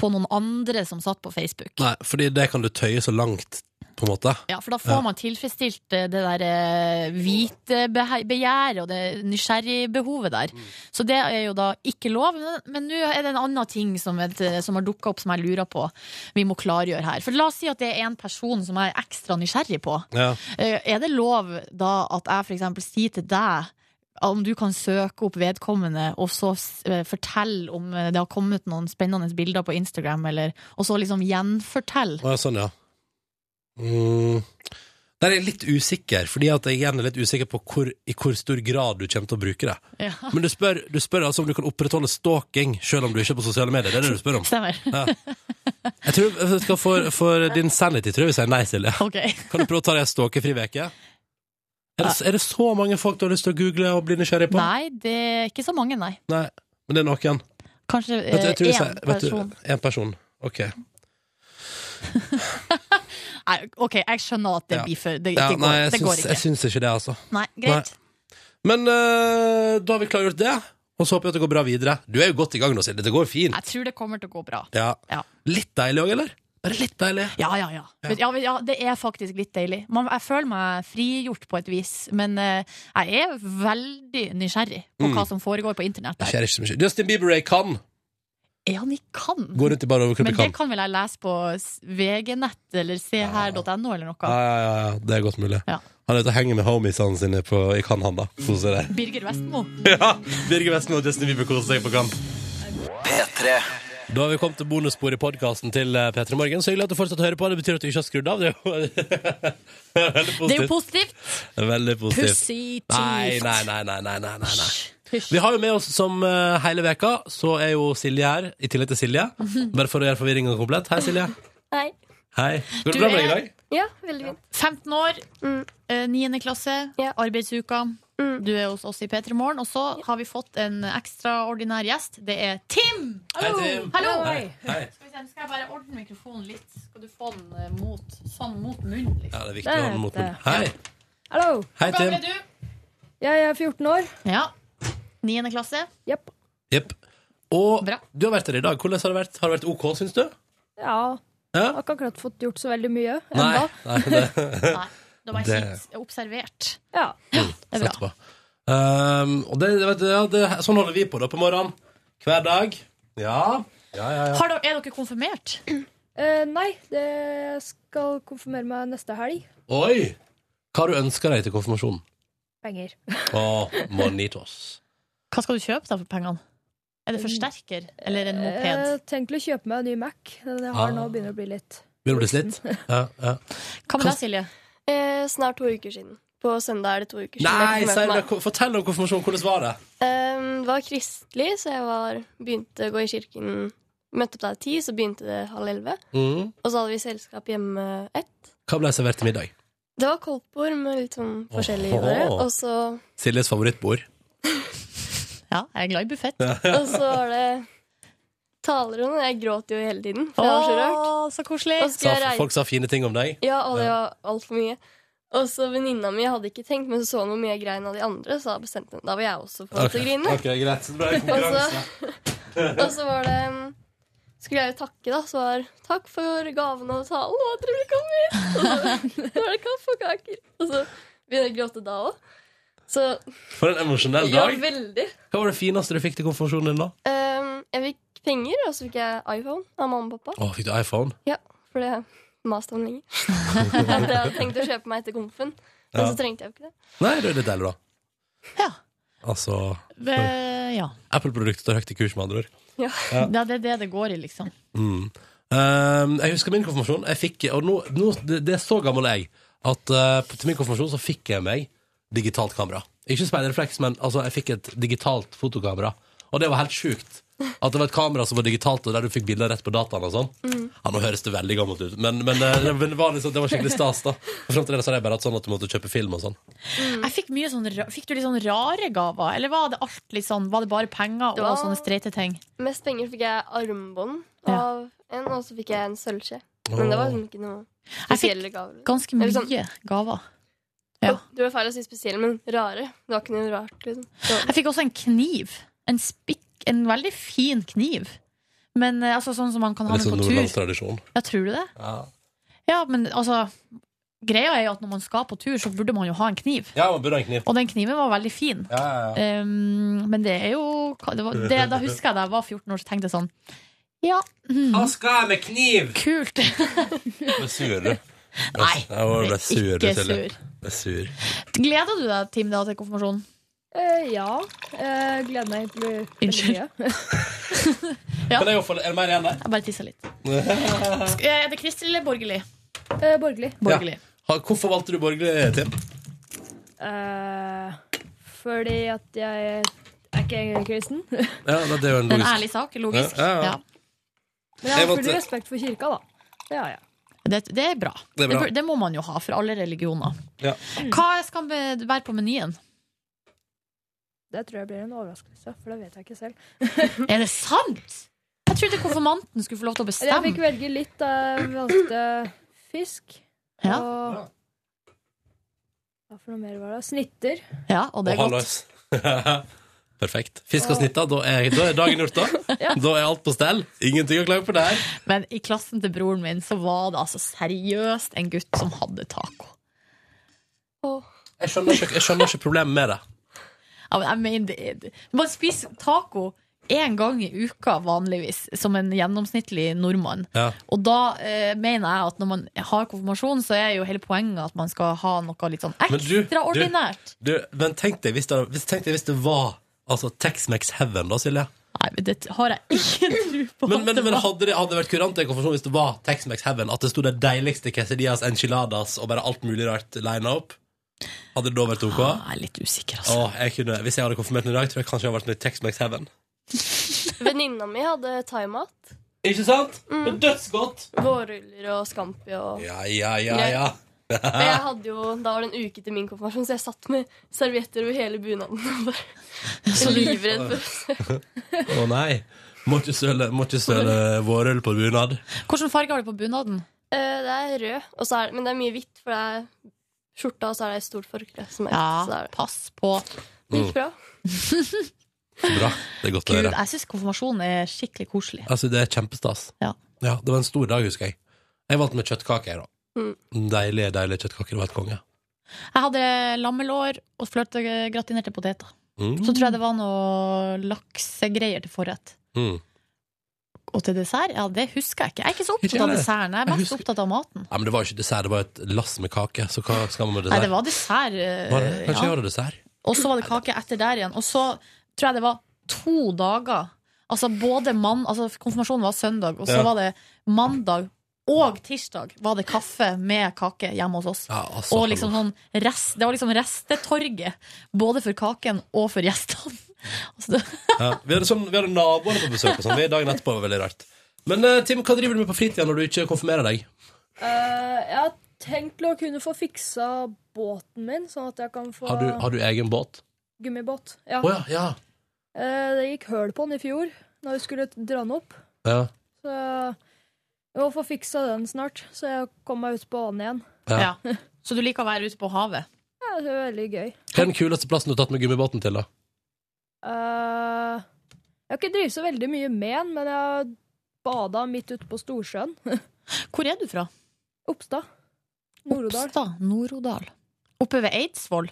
på noen andre som satt på Facebook. Nei, fordi det kan du tøye så langt, på en måte. Ja, for da får man tilfredsstilt eh, det der hvite hvitebegjæret og det nysgjerrigbehovet der. Så det er jo da ikke lov. Men- nå er det en annen ting som, et, som har dukka opp som jeg lurer på vi må klargjøre her. For la oss si at det er en person som jeg er ekstra nysgjerrig på. Ja. Eh, Er det lov da at jeg eksempel sier til deg om du kan søke opp vedkommende og så eh, fortelle om eh, det har kommet noen spennende bilder på Instagram, eller, og så liksom gjenfortelle? Ja, sånn, ja. Mm. Der er jeg litt usikker, fordi at jeg igjen er litt usikker på hvor, i hvor stor grad du kommer til å bruke det. Ja. Men du spør, du spør altså om du kan opprettholde stalking selv om du ikke er på sosiale medier. Det er det du spør om. Stemmer. Ja. Jeg tror, jeg skal for, for din sanity tror jeg vi sier nei, Silje. Okay. Kan du prøve å ta deg en stalkefri uke? Er det, er det så mange folk du har lyst til å google og bli nysgjerrig på? Nei, det er ikke så mange, nei. Nei, men det er noen. Kanskje én du, person. En person. Ok. Nei, OK, jeg skjønner at det Ja. blir for Det, Ja, det, går, nei, jeg det går syns, ikke. jeg syns ikke det, altså. Nei, greit. Men eh, da har vi klargjort det, og så håper jeg at det går bra videre. Du er jo godt i gang nå, Silje. Det går fint. Jeg tror det kommer til å gå bra. Ja. Ja. Litt deilig òg, eller? Bare litt deilig? Ja, ja, ja. Men- Ja, men ja det er faktisk litt deilig. Man, jeg føler meg frigjort på et vis, men eh, jeg er veldig nysgjerrig på Mm. hva som foregår på internett. Jeg Der. ikke så mye. Justin Bieber jeg kan. Ja, ikke kan. Går rundt i bare overkropp Men det kan. kan vel jeg lese på VG-nett eller seher.no eller noe. Ja, ja, ja, ja, det er godt mulig. Ja. Han er ute og henger med homiesene sine på, i Cannes, han da. Kose. Birger Vestmo. <laughs> Ja, Birger Vestmo og Justin Bieber koser seg på Cannes. P3. Da har vi kommet til bonusspor i podkasten til eh, P3 Morgen. Så hyggelig at du fortsatt hører på. Det betyr at du ikke har skrudd av. Det er jo <laughs> veldig positivt. Det er jo positivt. Veldig positivt. Positivt. Nei, nei, nei, nei, nei, nei, nei, nei. Vi har jo med oss som eh, hele veka, så er jo Silje her, i tillegg til Silje. <laughs> Bare for å gjøre forvirringa komplett. Hei, Silje. Hei. Hei. Går Du det bra med deg i dag? Ja, veldig fint. 15 år, eh, 9. klasse, arbeidsuka. Mm. Du er hos oss i P3 Morgen. Og så har vi fått en ekstraordinær gjest. Det er Tim! Hei, Tim. Hallo! Hei. Hei. Skal, vi se, skal jeg bare ordne mikrofonen litt? Skal du få den eh, mot, sånn mot munnen? Liksom. Ja, det er viktig å ha den mot munnen. Hei. Hallo. Hei, Hvor gammel Tim. er du? Jeg er 14 år. Ja. 9. klasse. Jepp. Jepp. Og du har vært her i dag. Hvordan har det vært? Har det vært OK, syns du? Ja. Ja. Har ikke akkurat fått gjort så veldig mye ennå. nei det, <laughs> Nei, du var bare <laughs> Det- observert. Ja. Det er bra. Um, og det, det, vet du, ja, det, sånn holder vi på da på morgenen. Hver dag. Ja. Ja, ja, ja. Har dere, er dere konfirmert? Uh, nei, det skal konfirmere meg neste helg. Oi! Hva har du ønska deg til konfirmasjonen? Penger. Å, monitos. Hva skal du kjøpe da for pengene? Er det forsterker eller en moped? Jeg tenkte å kjøpe meg en ny Mac. Den jeg har Ah. nå, begynner å bli litt Begynner å bli slitt? Ja, ja. Hva med deg, Silje? Eh, snart to uker siden. På søndag er det to uker siden. Nei, meg. fortell om konfirmasjonen. Hvordan var det? Eh, det var kristelig, så jeg var, begynte å gå i kirken Møtte opp der ti, så begynte det halv elleve. Mm. Og så hadde vi selskap hjemme ett. Hva ble servert til middag? Det var koldtbord med litt sånn forskjellig i Åhå. det. Og så, Siljes favorittbord. <laughs> Ja, jeg er glad i buffett. <laughs> og så var det talerrom. Jeg gråt jo hele tiden, for det var så rart. Så koselig. Og så jeg Sa, folk sa fine ting om deg. Ja, og det var altfor mye. Og så venninna mi hadde ikke tenkt, men så så hun hvor mye jeg grein av de andre, så da bestemte hun Da var jeg også for til å grine. ok, greit. Så det ble <laughs> Og konkurranse. så, <laughs> og så var det um, Skulle jeg jo takke, da. Så var Takk for gavene og talen, og at dere ville komme hit! Og så, så var det kaffe og kaker. Og så begynner jeg å gråte da òg. Så For en emosjonell dag! Ja, veldig. Hva var det fineste du fikk til konfirmasjonen din, da? Um, jeg fikk penger, og så fikk jeg iPhone av mamma og pappa. Å, fikk du iPhone? Ja, for det maste han lenge. <laughs> <laughs> At jeg hadde tenkt å kjøpe meg etter konfen, men Ja. så trengte jeg jo ikke det. Nei, det er litt deilig, da. Ja. Altså ja. Apple-produktet står høyt i kurs, med andre ord. Ja. Ja. ja, det er det det går i, liksom. Mm. Um, jeg husker min konfirmasjon. Jeg fikk, og nå, nå, det, det er så gammel jeg at uh, til min konfirmasjon så fikk jeg meg digitalt kamera. Ikke speilrefleks, men altså, jeg fikk et digitalt fotokamera. Og det var helt sjukt. At det var et kamera som var digitalt, og der du fikk bilder rett på dataen og sånn. Mm. Ja, nå høres det veldig gammelt ut, men, men, eh, det, men det, var liksom, det var skikkelig stas, da. Og Frem til det så hadde jeg bare hatt sånn at du måtte kjøpe film og sånn. Jeg fikk, mye sånn, fikk du litt sånn rare gaver, eller var det alt litt sånn Var det bare penger og var- og sånne streite ting? Mest penger fikk jeg armbånd Ja. av en, og så fikk jeg en sølvskje. Men det var liksom ikke noe spesielle gaver. Ganske mye sånn- gaver. Du var feil å si spesiell, men rare. Det var ikke noe rart, liksom. Jeg fikk også en kniv. En spikk, en veldig fin kniv. Men eh, altså sånn som man kan ha Litt med sånn på tur. nordlandstradisjon. Ja, tror du det? Ja. Ja, men altså Greia er jo at når man skal på tur, så burde man jo ha en kniv. ja, man burde ha en kniv. Og den kniven var veldig fin. Ja, ja, ja. Um, men det er jo det var, det, Da husker jeg da jeg var 14 år, så tenkte jeg sånn Ja. mm, Hva skal jeg med kniv? Kult. Ble sur, du. <laughs> Nei, jeg ble sur, du, ikke Silje. Sur. er sur. Gleder du deg, Tim, da, til konfirmasjonen? Eh, ja. Jeg gleder meg til veldig Unnskyld. <laughs> ja. Kan jeg få, er det mer igjen der? Jeg bare tissa litt. Sk- Er det kristelig eller borgerlig? Eh, borgerlig. Borgerlig. Ja. Ha- Hvorfor valgte du borgerlig, Tim? Eh, fordi at jeg er ikke kristen. <laughs> Ja, det er jo en Det er en logisk ærlig sak. Logisk. Ja, ja, ja. Ja. Men jeg Jeg har full valgte- respekt for kirka, da. Det har jeg. Det, det er bra. Det er bra. Det, det må man jo ha for alle religioner. Ja. Hva skal være på menyen? Det tror jeg blir en overraskelse, for det vet jeg ikke selv. <laughs> Er det sant?! Jeg trodde konfirmanten skulle få lov til å bestemme. Jeg fikk velge litt. Jeg valgte fisk. Ja. Og hva for noe mer var det? Snitter. Ja, og det er Og godt. <laughs> Perfekt. Fisk og snitta, da er, da er dagen gjort, da. <laughs> Da er alt på stell. Ingenting å klage på der. Men i klassen til broren min så var det altså seriøst en gutt som hadde taco. Jeg skjønner ikke, jeg skjønner ikke problemet med det. Ja, men jeg mener det Man spiser taco én gang i uka vanligvis, som en gjennomsnittlig nordmann. Ja. Og da eh, mener jeg at når man har konfirmasjon, så er jo hele poenget at man skal ha noe litt sånn Men du- du, Du, men tenk deg hvis det, hvis, tenk deg hvis det var altså, Tex-Mex Heaven, da, Silje. Nei, men det har jeg ikke tro på. Men, men, men hadde det hadde det vært kurant konfirmasjon hvis det var Tex-Mex Heaven? At det sto det deiligste quesadillas, enchiladas og bare alt mulig rart lina opp? Hadde det da vært ok? Jeg er litt usikker, altså. Åh, jeg kunne, hvis jeg hadde konfirmert den i dag, tror jeg kanskje jeg hadde vært med i Tex-Mex Heaven. <laughs> Venninna mi hadde thaimat. Ikke sant? Mm. dødsgodt! Vårruller og scampi og Ja, ja, ja, ja. Men jeg hadde jo, Da var det en uke til min konfirmasjon, så jeg satt med servietter over hele bunaden. Livredd for Å nei. Må ikke søle, må ikke søle vårøl på bunad. Hvilken farge har du på bunaden? Eh, Det er rød, og så er, men det er mye hvitt, for det er skjorta, og så er det et stort forkle. Som er, Ja, så er det. pass på. det gikk bra. <laughs> Bra. Det er godt å Gud, høre. jeg syns konfirmasjon er skikkelig koselig. Altså, det er kjempestas. Ja. Ja, det var en stor dag, husker jeg. Jeg valgte med kjøttkaker, da. Mm. Deilige, deilige kjøttkaker. Det var helt konge. Jeg hadde lammelår og fløtegratinerte poteter. Mm. Så tror jeg det var noe laksegreier til forrett. Mm. Og til dessert? Ja, det husker jeg ikke. Jeg er ikke så opptatt av desserten. Jeg er Jeg mest husker- opptatt av maten. Ja, men det var ikke dessert, det var et lass med kake. Så hva skal man med Nei, det var dessert. eh, Var det? Kanskje ja. jeg hadde dessert? Og så var det kake etter der igjen. Og så tror jeg det var to dager. Altså både mann, altså Konfirmasjonen var søndag, og så Ja. var det mandag og tirsdag var det kaffe med kake hjemme hos oss. Ja, altså, og liksom sånn rest, Det var liksom restetorget, både for kaken og for gjestene. <laughs> Altså, Ja, vi, hadde sånn, vi hadde naboene på besøk og sånn. Vi dagen etterpå var veldig rart. Men eh, Tim, hva driver du med på fritida når du ikke konfirmerer deg? Uh, jeg har tenkt å kunne få fiksa båten min, sånn at jeg kan få Har du, har du egen båt? gummibåt. Ja. Oh, ja, ja. Uh, det gikk høl på den i fjor, når vi skulle dra den opp. ja. Så må få fiksa den snart, så jeg kommer meg ut på vannet igjen. Ja. ja. Så du liker å være ute på havet? Ja, det er veldig gøy. Hva er den kuleste plassen du har tatt med gummibåten til, da? Eh, jeg har ikke drevet så veldig mye med den, men jeg har bada midt ute på Storsjøen. <laughs> Hvor er du fra? Oppstad. Nord-Odal. Oppstad, Nord-Odal. Oppe ved Eidsvoll?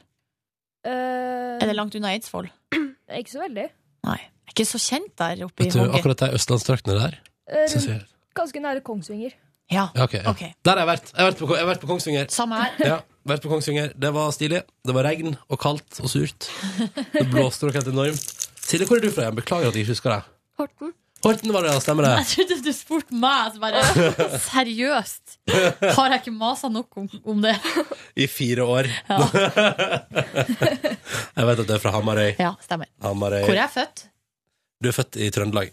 Eh, Er det langt unna Eidsvoll? <clears throat> Ikke så veldig. Nei. Jeg er ikke så kjent der oppe i Vet du, Håget. akkurat de østlandstraktene der Eh, synes jeg Ganske nære Kongsvinger. Ja. ja, ok, ja. Okay. Der har jeg vært. Jeg har vært på, jeg har vært på Kongsvinger. Samme her. Ja, vært på Kongsvinger. Det var stilig. Det var regn og kaldt og surt. Det blåste nok helt enormt. Silje, hvor er du fra igjen? Beklager at jeg ikke husker deg. Horten. Horten var det, ja. Stemmer det. <laughs> Jeg trodde du spurte meg, så bare <laughs> Seriøst? Har jeg ikke masa nok om, om det? I fire år. Ja. <laughs> jeg vet at du er fra Hamarøy. Ja, stemmer. Hamarøy. Hvor er jeg født? Du er født i Trøndelag.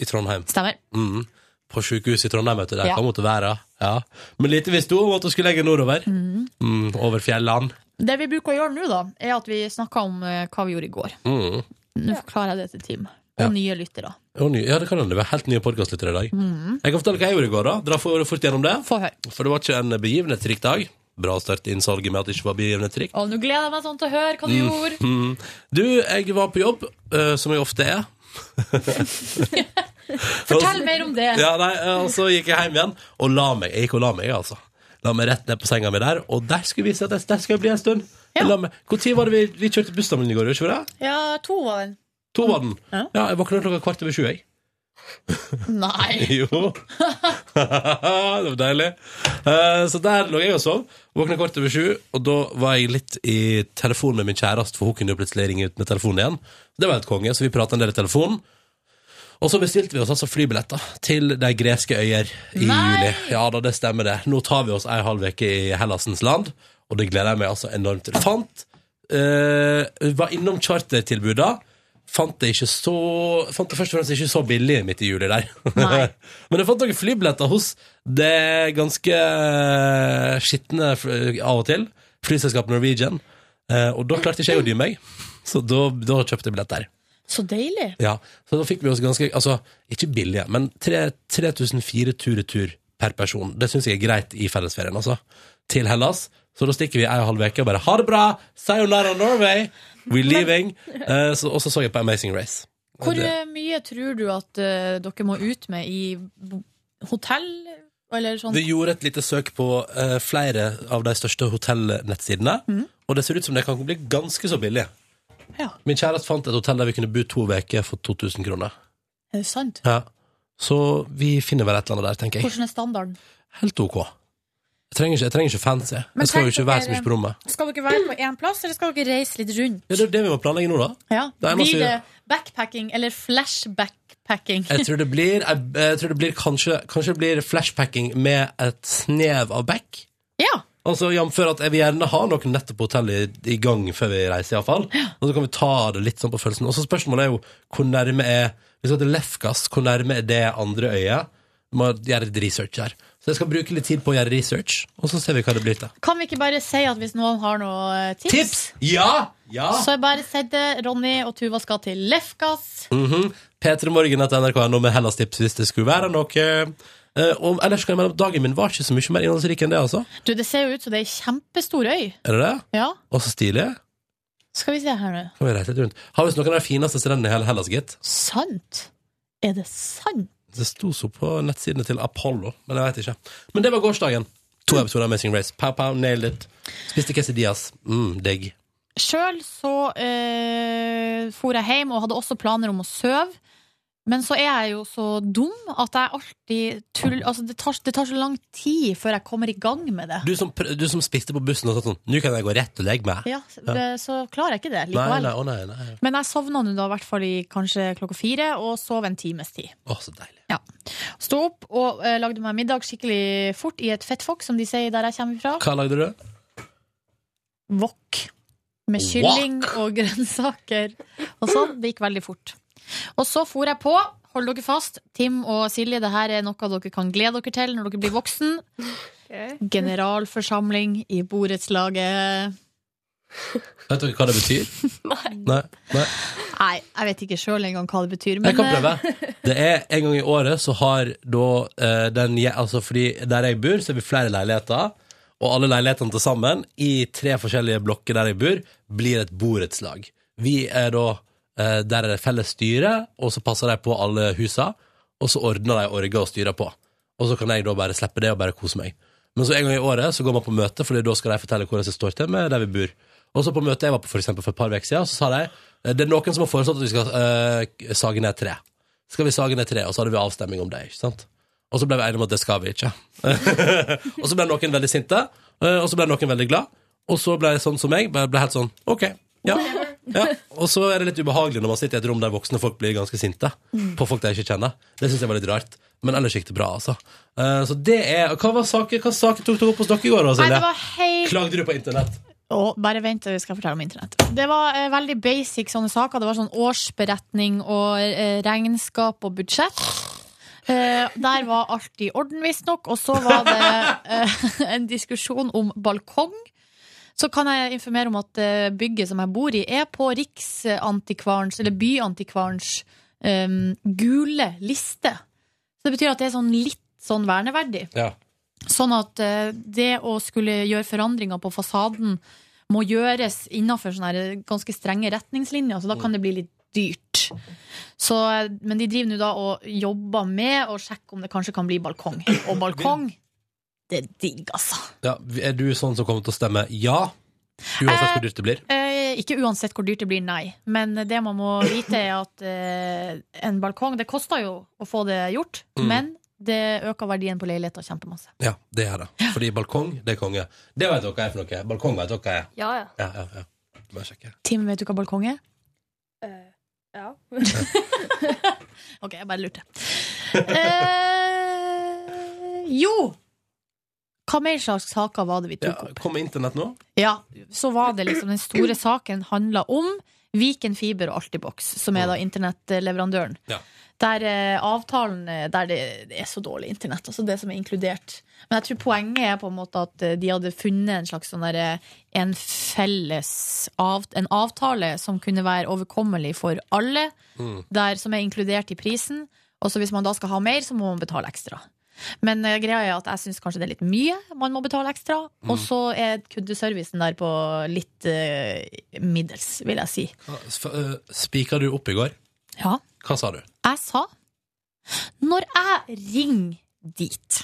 I Trondheim. Stemmer. Mm. På sykehuset i Trondheim, vet du. Der Ja. kan måtte være. Ja. Men lite visste hun om at hun skulle legge nordover. Mm. Mm, over fjellene. Det vi bruker å gjøre nå, da, er at vi snakker om eh, hva vi gjorde i går. Mm. Nå forklarer jeg det til Team. Og Ja. nye lyttere. Ja, det kan hende. Det er helt nye podkastlyttere i dag. Mhm. Jeg kan fortelle hva jeg gjorde i går. da Dra for, fort gjennom det. For. For det var ikke en begivenhetsrik dag. Bra å starte innsalget med at det ikke var begivenhetsrikt. Nå gleder jeg meg sånn til å høre hva du gjorde. Mm. Du, jeg var på jobb, uh, som jeg ofte er. <laughs> <laughs> <laughs> Fortell mer om det. Ja, nei, Og så gikk jeg hjem igjen og la meg. Jeg gikk og la meg, altså. La meg rett ned på senga mi der, og der skulle vi se at jeg- der skal jeg bli en stund. Ja. Når. Var det vi, vi kjørte bussen i går? Ikke det? Ja, to var den. To var den. Ja. Ja, jeg våkna klokka kvart over sju, jeg. <laughs> Nei. <laughs> Jo. det var deilig. Uh, så der lå jeg og sov. Våkna kvart over sju, og da var jeg litt i telefon med min kjæreste, for hun kunne jo plutselig ringe ut med telefonen igjen. Det var helt konge, så vi prata en del i telefonen. Og så bestilte vi oss altså flybilletter til de greske øyer i juli. Ja da, det stemmer det. Nå tar vi oss ei halv uke i Hellasens land, og det gleder jeg meg altså enormt til. Fant uh, Var innom chartertilbuda. Fant det ikke så Fant det først og fremst ikke så billig midt i juli der. <laughs> Men jeg fant noen flybilletter hos det ganske eh, skitne av og til flyselskapet Norwegian. Eh, og da klarte ikke jeg å dy meg, så da, da kjøpte jeg billett der. Så deilig. Ja, så da fikk vi oss ganske Altså, ikke billige, men 3004 tur-retur per person. Det syns jeg er greit i fellesferien, altså. Til Hellas. Så da stikker vi ei og halv uke og bare ha det bra! Sayonara Norway! We're leaving! Så, og så så jeg på Amazing Race. Hvor Det- eh, mye tror du at uh, dere må ut med i hotell? Eller sånn? Vi gjorde et lite søk på uh, flere av de største hotellnettsidene, og det ser ut som det kan bli ganske så billig. Ja. Min kjæreste fant et hotell der vi kunne bo to uker for 2000 kroner. Er det sant? Ja. Så vi finner vel et eller annet der, tenker jeg. Hvordan er standarden? Helt ok. Jeg trenger ikke, jeg trenger ikke fancy. Men Jeg skal jo ikke være så mye på rommet. Skal dere være på én plass, eller skal dere reise litt rundt? Ja, det er det vi må planlegge nå, da. Ja. Det Blir det backpacking eller flashbackpacking? Jeg tror det blir, jeg, jeg tror det blir kanskje, kanskje det blir flashpacking med et snev av back. Ja. Altså, Jf. at jeg vil gjerne ha noen nettopp på hotellet i, i gang før vi reiser, iallfall. Og så kan vi ta det litt sånn på følelsen. Og så spørsmålet er jo hvor nærme er Vi skal til Lefkas, hvor nærme er det andre øyet? Vi Må gjøre litt research her. Så jeg skal bruke litt tid på å gjøre research, og så ser vi hva det blir til. Kan vi ikke bare si at hvis noen har noen tips, Tips! Ja! Ja! så bare send det. Ronny og Tuva skal til Lefkas. Mm P3 Morgen etter noe med Hellas tips hvis det skulle være noe. Eh, og ellers kan jeg melde at dagen min var ikke så mye mer innholdsrik enn det, altså. Du, Det ser jo ut som det er ei kjempestor øy. Er det det? Ja, Og så stilig. Skal vi se her nå. Kan vi reise litt rundt. Har visst noen av de fineste strendene i hele Hellas, gitt. Sant? Er det sant? Det sto så på nettsidene til Apollo, men jeg vet ikke. Men det var gårsdagen. To episoder av Amazing Race. Pow, pow, nailed it. Spiste quesadillas. Mm, digg. Sjøl så eh, for jeg hjem og hadde også planer om å sove. Men så er jeg jo så dum at jeg alltid tuller altså det, tar, det tar så lang tid før jeg kommer i gang med det. Du som, pr- du som spiste på bussen og sa sånn Nå kan jeg gå rett og legge meg. Ja, det- Så klarer jeg ikke det Nei, likevel. nei, å nei, nei. Men jeg sovna nå da i hvert fall i kanskje klokka fire, og sov en times tid. Å, så deilig. Ja. Sto opp og eh, lagde meg middag skikkelig fort i et fettfokk, som de sier der jeg kommer fra. Hva lagde du? Wok. Med kylling og <laughs> grønnsaker og sånn. Det gikk veldig fort. Og så for jeg på. Hold dere fast. Tim og Silje, det her er noe dere kan glede dere til når dere blir voksen. Generalforsamling i borettslaget. Vet dere hva det betyr? <laughs> Nei. Nei. Nei. Nei, jeg vet ikke sjøl engang hva det betyr. Jeg kan eh, prøve. <laughs> Det er En gang i året så har da uh, den Altså fordi der jeg bor, så er vi flere leiligheter. Og alle leilighetene til sammen, i tre forskjellige blokker der jeg bor, blir et borettslag. Vi er da eh, Der er det felles styre, og så passer de på alle husa. Og så ordner de orga og styrer på. Og så kan jeg da bare slippe det og bare kose meg. Men så en gang i året så går man på møte, Fordi da skal de fortelle hvordan det står til med der vi bor. Og så på møtet jeg var på for, eksempel, for et par uker siden, så sa de eh, det er noen som har foreslått at vi skal øh, sage ned tre. Skal vi sage ned tre, og så hadde vi avstemning om det. ikke sant? Og så ble vi enige om at det skal vi ikke. <laughs> og så ble noen veldig sinte, eh, og så ble noen veldig glad. Og så ble det sånn som meg, ble helt sånn OK, ja. Ja, og så er det litt ubehagelig når man sitter i et rom der voksne folk blir ganske sinte Mm. på folk de ikke kjenner. Det syns jeg var litt rart. Men ellers gikk det bra, altså. Uh, så det er Hva var saken, hva saken tok dere opp hos dere i går, da, Silje? helt Klagde du på internett? Oh, bare vent, jeg skal fortelle om internett. Det var eh, veldig basic sånne saker. Det var sånn årsberetning og eh, regnskap og budsjett. Eh, der var alt i orden, visstnok. Og så var det eh, <laughs> en diskusjon om balkong. Så kan jeg informere om at eh, bygget som jeg bor i, er på Riksantikvarens, eller Byantikvarens, um, gule liste. Så det betyr at det er sånn litt sånn verneverdig. Ja. Sånn at uh, det å skulle gjøre forandringer på fasaden må gjøres innenfor sånne ganske strenge retningslinjer, så da kan det bli litt dyrt. Så, eh, men de driver nå da og jobber med å sjekke om det kanskje kan bli balkong. Og balkong, det er digg, altså. Ja, er du sånn som kommer til å stemme ja? Uansett hvor dyrt det blir? Eh, ikke uansett hvor dyrt det blir, nei. Men det man må vite, er at eh, en balkong Det koster jo å få det gjort, Mm. men det øker verdien på leiligheter kjempemasse. Ja, det er det. Fordi balkong, det er konge. Det vet dere hva er for noe. Balkong vet dere hva er. Ja, ja. Ja, ja, ja. Bare sjekke. Tim, vet du hva balkong er? Ja. <laughs> Ok, jeg bare lurte. Eh, jo! Hva mer slags saker var det vi tok Ja, kom internett nå? Ja, så var det liksom den store saken handla om Viken Fiber og Altibox, som er da internettleverandøren. Ja. Der eh, avtalen eh, Der det, det er så dårlig internett, altså det som er inkludert. Men jeg tror poenget er på en måte at eh, de hadde funnet en slags sånn derre En felles av, En avtale som kunne være overkommelig for alle, Mm. der, som er inkludert i prisen. Og så hvis man da skal ha mer, så må man betale ekstra. Men uh, greia er at jeg syns kanskje det er litt mye man må betale ekstra. Og Mm. så er kundeservicen der på litt uh, middels, vil jeg si. Spika du opp i går? Ja. Hva sa du? Jeg sa Når jeg ringer dit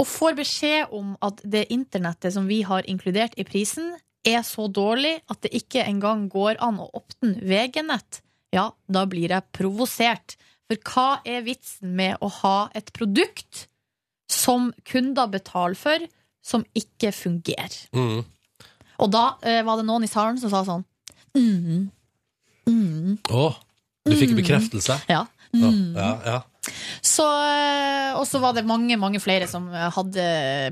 og får beskjed om at det internettet som vi har inkludert i prisen, er så dårlig at det ikke engang går an å åpne VG-nett, ja, da blir jeg provosert. For hva er vitsen med å ha et produkt som kunder betaler for, som ikke fungerer? Mm. Og da eh, var det noen i salen som sa sånn mm, mm, Å, du fikk Mm. bekreftelse? Ja. Mm. ja, ja. Så, eh, og så var det mange mange flere som eh, hadde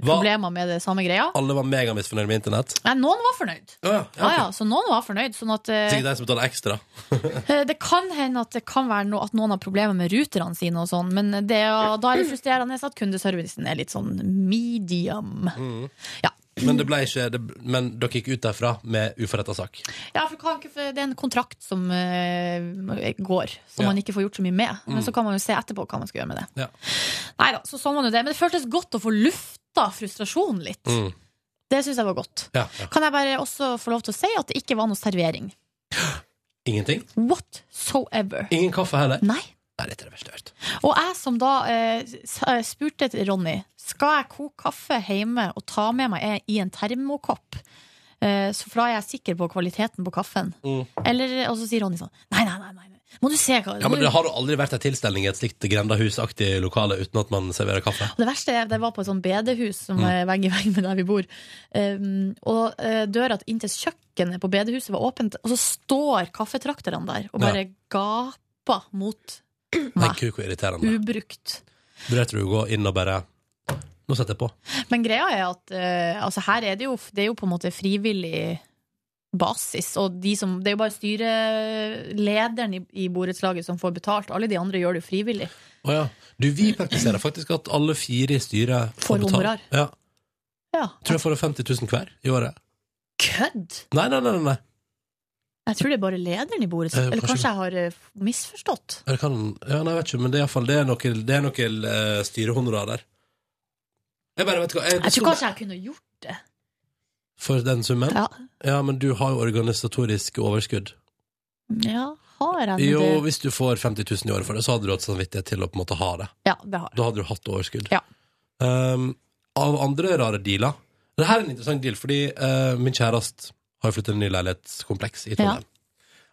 problemer med det samme greia. Alle var megamisfornøyd med internett? Nei, noen var fornøyd. Å, ja, Ja, ja, så noen var fornøyd. Sånn at eh, Sikkert de som betaler ekstra. <laughs> det kan hende at det kan være no, at noen har problemer med ruterne sine, og sånn, men det, da er det frustrerende at kundeservicen er litt sånn medium. Mm. Ja. Men, det ble ikke, det, men dere gikk ut derfra med uforretta sak? Ja, for det er en kontrakt som uh, går, som Ja. man ikke får gjort så mye med. Men Mm. så kan man jo se etterpå hva man skal gjøre med det. Ja. Nei da, så sånn var nå det. Men det føltes godt å få lufta frustrasjonen litt. Mm. Det syns jeg var godt. Ja. Kan jeg bare også få lov til å si at det ikke var noe servering? <gasps> Ingenting? Whatsoever. Ingen kaffe heller? Nei. Nei, dette er det verste jeg har hørt. Og jeg som da eh, eh, spurte Ronny Skal jeg koke kaffe hjemme og ta med meg i en termokopp, eh, så for da er jeg sikker på kvaliteten på kaffen. Mm. Eller, og så sier Ronny sånn Nei, nei, nei. nei. Må du se hva Ja, men det Har jo aldri vært en tilstelning i et slikt grendahusaktig lokale uten at man serverer kaffe? Og Det verste er, det var på et sånt bedehus som Mm. er vegg i vegg med der vi bor. Um, og uh, døra inn til kjøkkenet på bedehuset var åpent, og så står kaffetrakterne der og bare gaper mot Nei, gud, hvor irriterende. ubrukt. Burde du gå inn og bare Nå setter jeg på. Men greia er at uh, altså her er det, jo, det er jo på en måte frivillig basis, og de som, det er jo bare styrelederen i, i borettslaget som får betalt. Alle de andre gjør det jo frivillig. Å ja. Du, vi praktiserer faktisk at alle fire i styret Får betalt. honorar. Ja. Ja. Tror jeg får 50 000 hver i året. Kødd! Nei, nei. nei, nei. Jeg tror det er bare lederen i Eh. Eller kanskje- jeg har eh, misforstått. Jeg kan, ja, nei, jeg vet ikke, men det er iallfall det er noe, det er noe eh, styrehonorar der. Jeg bare vet hva jeg, Jeg tror kanskje jeg kunne gjort det. For den summen? Ja. men du har jo organisatorisk overskudd. Ja, har jeg Jo, hvis du får 50 000 i året for det, så hadde du hatt samvittighet til å på en måte ha det. Ja, det har jeg. Da hadde du hatt overskudd. Ja. Um, av andre rare dealer Det her er en interessant deal, fordi uh, min kjæreste har flyttet en ny leilighetskompleks i Trondheim.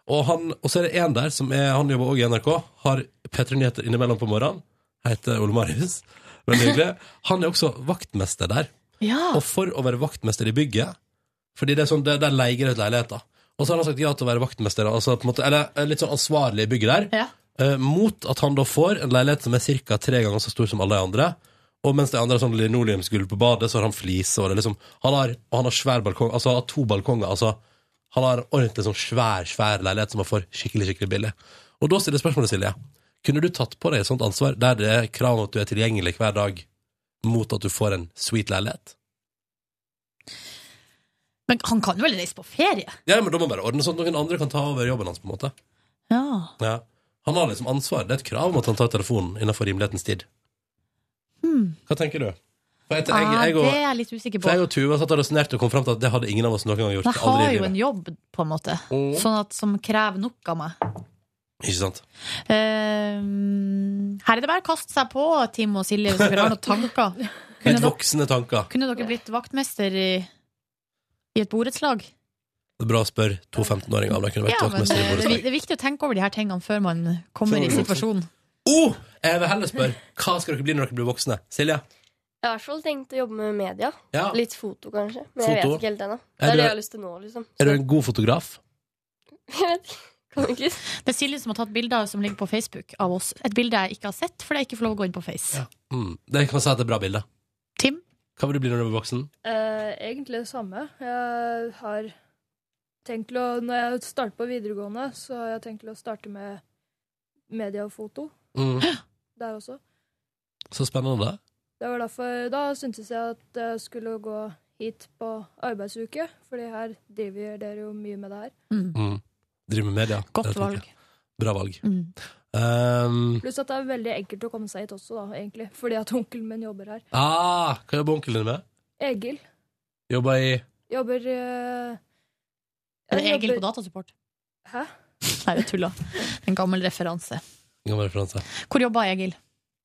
Og, han, og så er det en der som er, han jobber også i NRK, har P3 Nyheter innimellom på morgenen. Heter Ole Marius. Veldig hyggelig. Han er også vaktmester der. Ja. Og for å være vaktmester i bygget Fordi det er sånn, der leier ut leiligheter. Og så har han sagt ja til å være vaktmester, altså måte, eller eh, litt sånn ansvarlig i bygget der. eh, mot at han da får en leilighet som er ca. tre ganger så stor som alle de andre. Og mens det andre er sånn linoleumsgulv på badet, så har han fliser. Og, det er liksom, han har, han har svær balkong, altså han har to balkonger. altså Han har en ordentlig sånn svær svær leilighet som han får skikkelig skikkelig billig. Og da stiller spørsmålet, Silje, kunne du tatt på deg et sånt ansvar der det er krav om at du er tilgjengelig hver dag, mot at du får en sweet leilighet? Men han kan jo vel reise på ferie? Ja, men da må man bare ordne sånn at noen andre kan ta over jobben hans, på en måte. Ja. Ja. Han har liksom ansvar. Det er et krav om at han tar telefonen innenfor rimelighetens tid. Hva tenker du? For jeg, jeg, Ah, jeg, det er jeg litt usikker på. for jeg og Tuva satt og resonnerte og kom fram til at det hadde ingen av oss noen gang gjort. Jeg har jo en jobb, på en måte, sånn at, som krever nok av meg. Ikke sant? Uh, her er det bare å kaste seg på, Tim og Silje, hvis dere har noen tanker. <laughs> Litt Kunne dere, voksne tanker. kunne dere blitt vaktmester i, i et borettslag? Det er bra å spørre to 15-åringer om de kunne vært Ja, vaktmester i er borettslag. det er viktig å tenke over de her tingene før man kommer i <laughs> situasjonen. Oh, jeg vil heller spørre hva skal dere bli når dere blir voksne? Silje? Jeg har i hvert fall tenkt å jobbe med media. Ja. Litt foto, kanskje. Men jeg Foto? vet ikke helt ennå. Det er du- det jeg har lyst til nå, liksom. Er du en god fotograf? <laughs> Jeg vet ikke. Det er Silje som har tatt bilder som ligger på Facebook av oss. Et bilde jeg ikke har sett, fordi jeg ikke får lov å gå inn på Face. Mm. Det kan man si at det er bra bilde. Tim? Hva vil du bli når du blir voksen? Eh, egentlig det samme. Jeg har tenkt å Når jeg starter på videregående, så har jeg tenkt å starte med media og foto. Mm. <gasps> Der også. Så spennende. Det var derfor, Da syntes jeg at jeg skulle gå hit på arbeidsuke, fordi her driver dere jo mye med det her. Mm. Driver med media. Godt valg. Bra valg. Mm. Um, Pluss at det er veldig enkelt å komme seg hit også, da, egentlig. Fordi at onkelen min jobber her. ah, hva jobber onkelen din med? Egil Jobber i jobber uh, Er det Egil på datasupport? Hæ? Nei, jeg tulla. En gammel referanse. Gammel referanse. Hvor jobber Egil?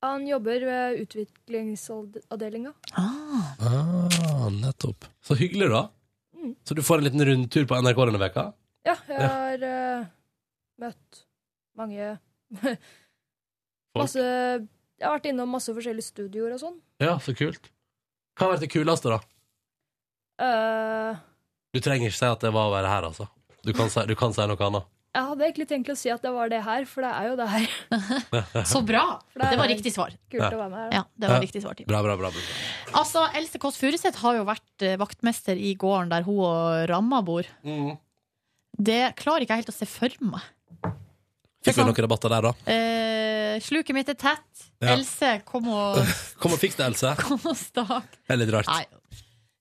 Han jobber ved utviklingsavdelinga. Ah, nettopp. Så hyggelig, da. Mm. Så du får en liten rundtur på NRK denne veka? Ja, jeg Ja. har eh, møtt mange Masse Jeg har vært innom masse forskjellige studioer og sånn. Ja, så kult. Hva har vært det kuleste, da? Uh... Du trenger ikke si at det var å være her, altså. Du kan si, du kan si noe annet. Jeg hadde egentlig tenkt å si at det var det her, for det er jo det her. <laughs> Så bra! Det, Det var riktig svar. Kult Ja. å være med her. Ja, det var riktig svar, Bra, bra, bra. bra. Altså, Else Kåss Furuseth har jo vært eh, vaktmester i gården der hun og Ramma bor. Mm. Det klarer ikke jeg helt å se for meg. Fikk vi noen rabatter der, da? Eh, sluket mitt er tett. Ja. Else, kom og, <laughs> Kom og fiks det, Else. kom og stak. Det er litt rart. Nei,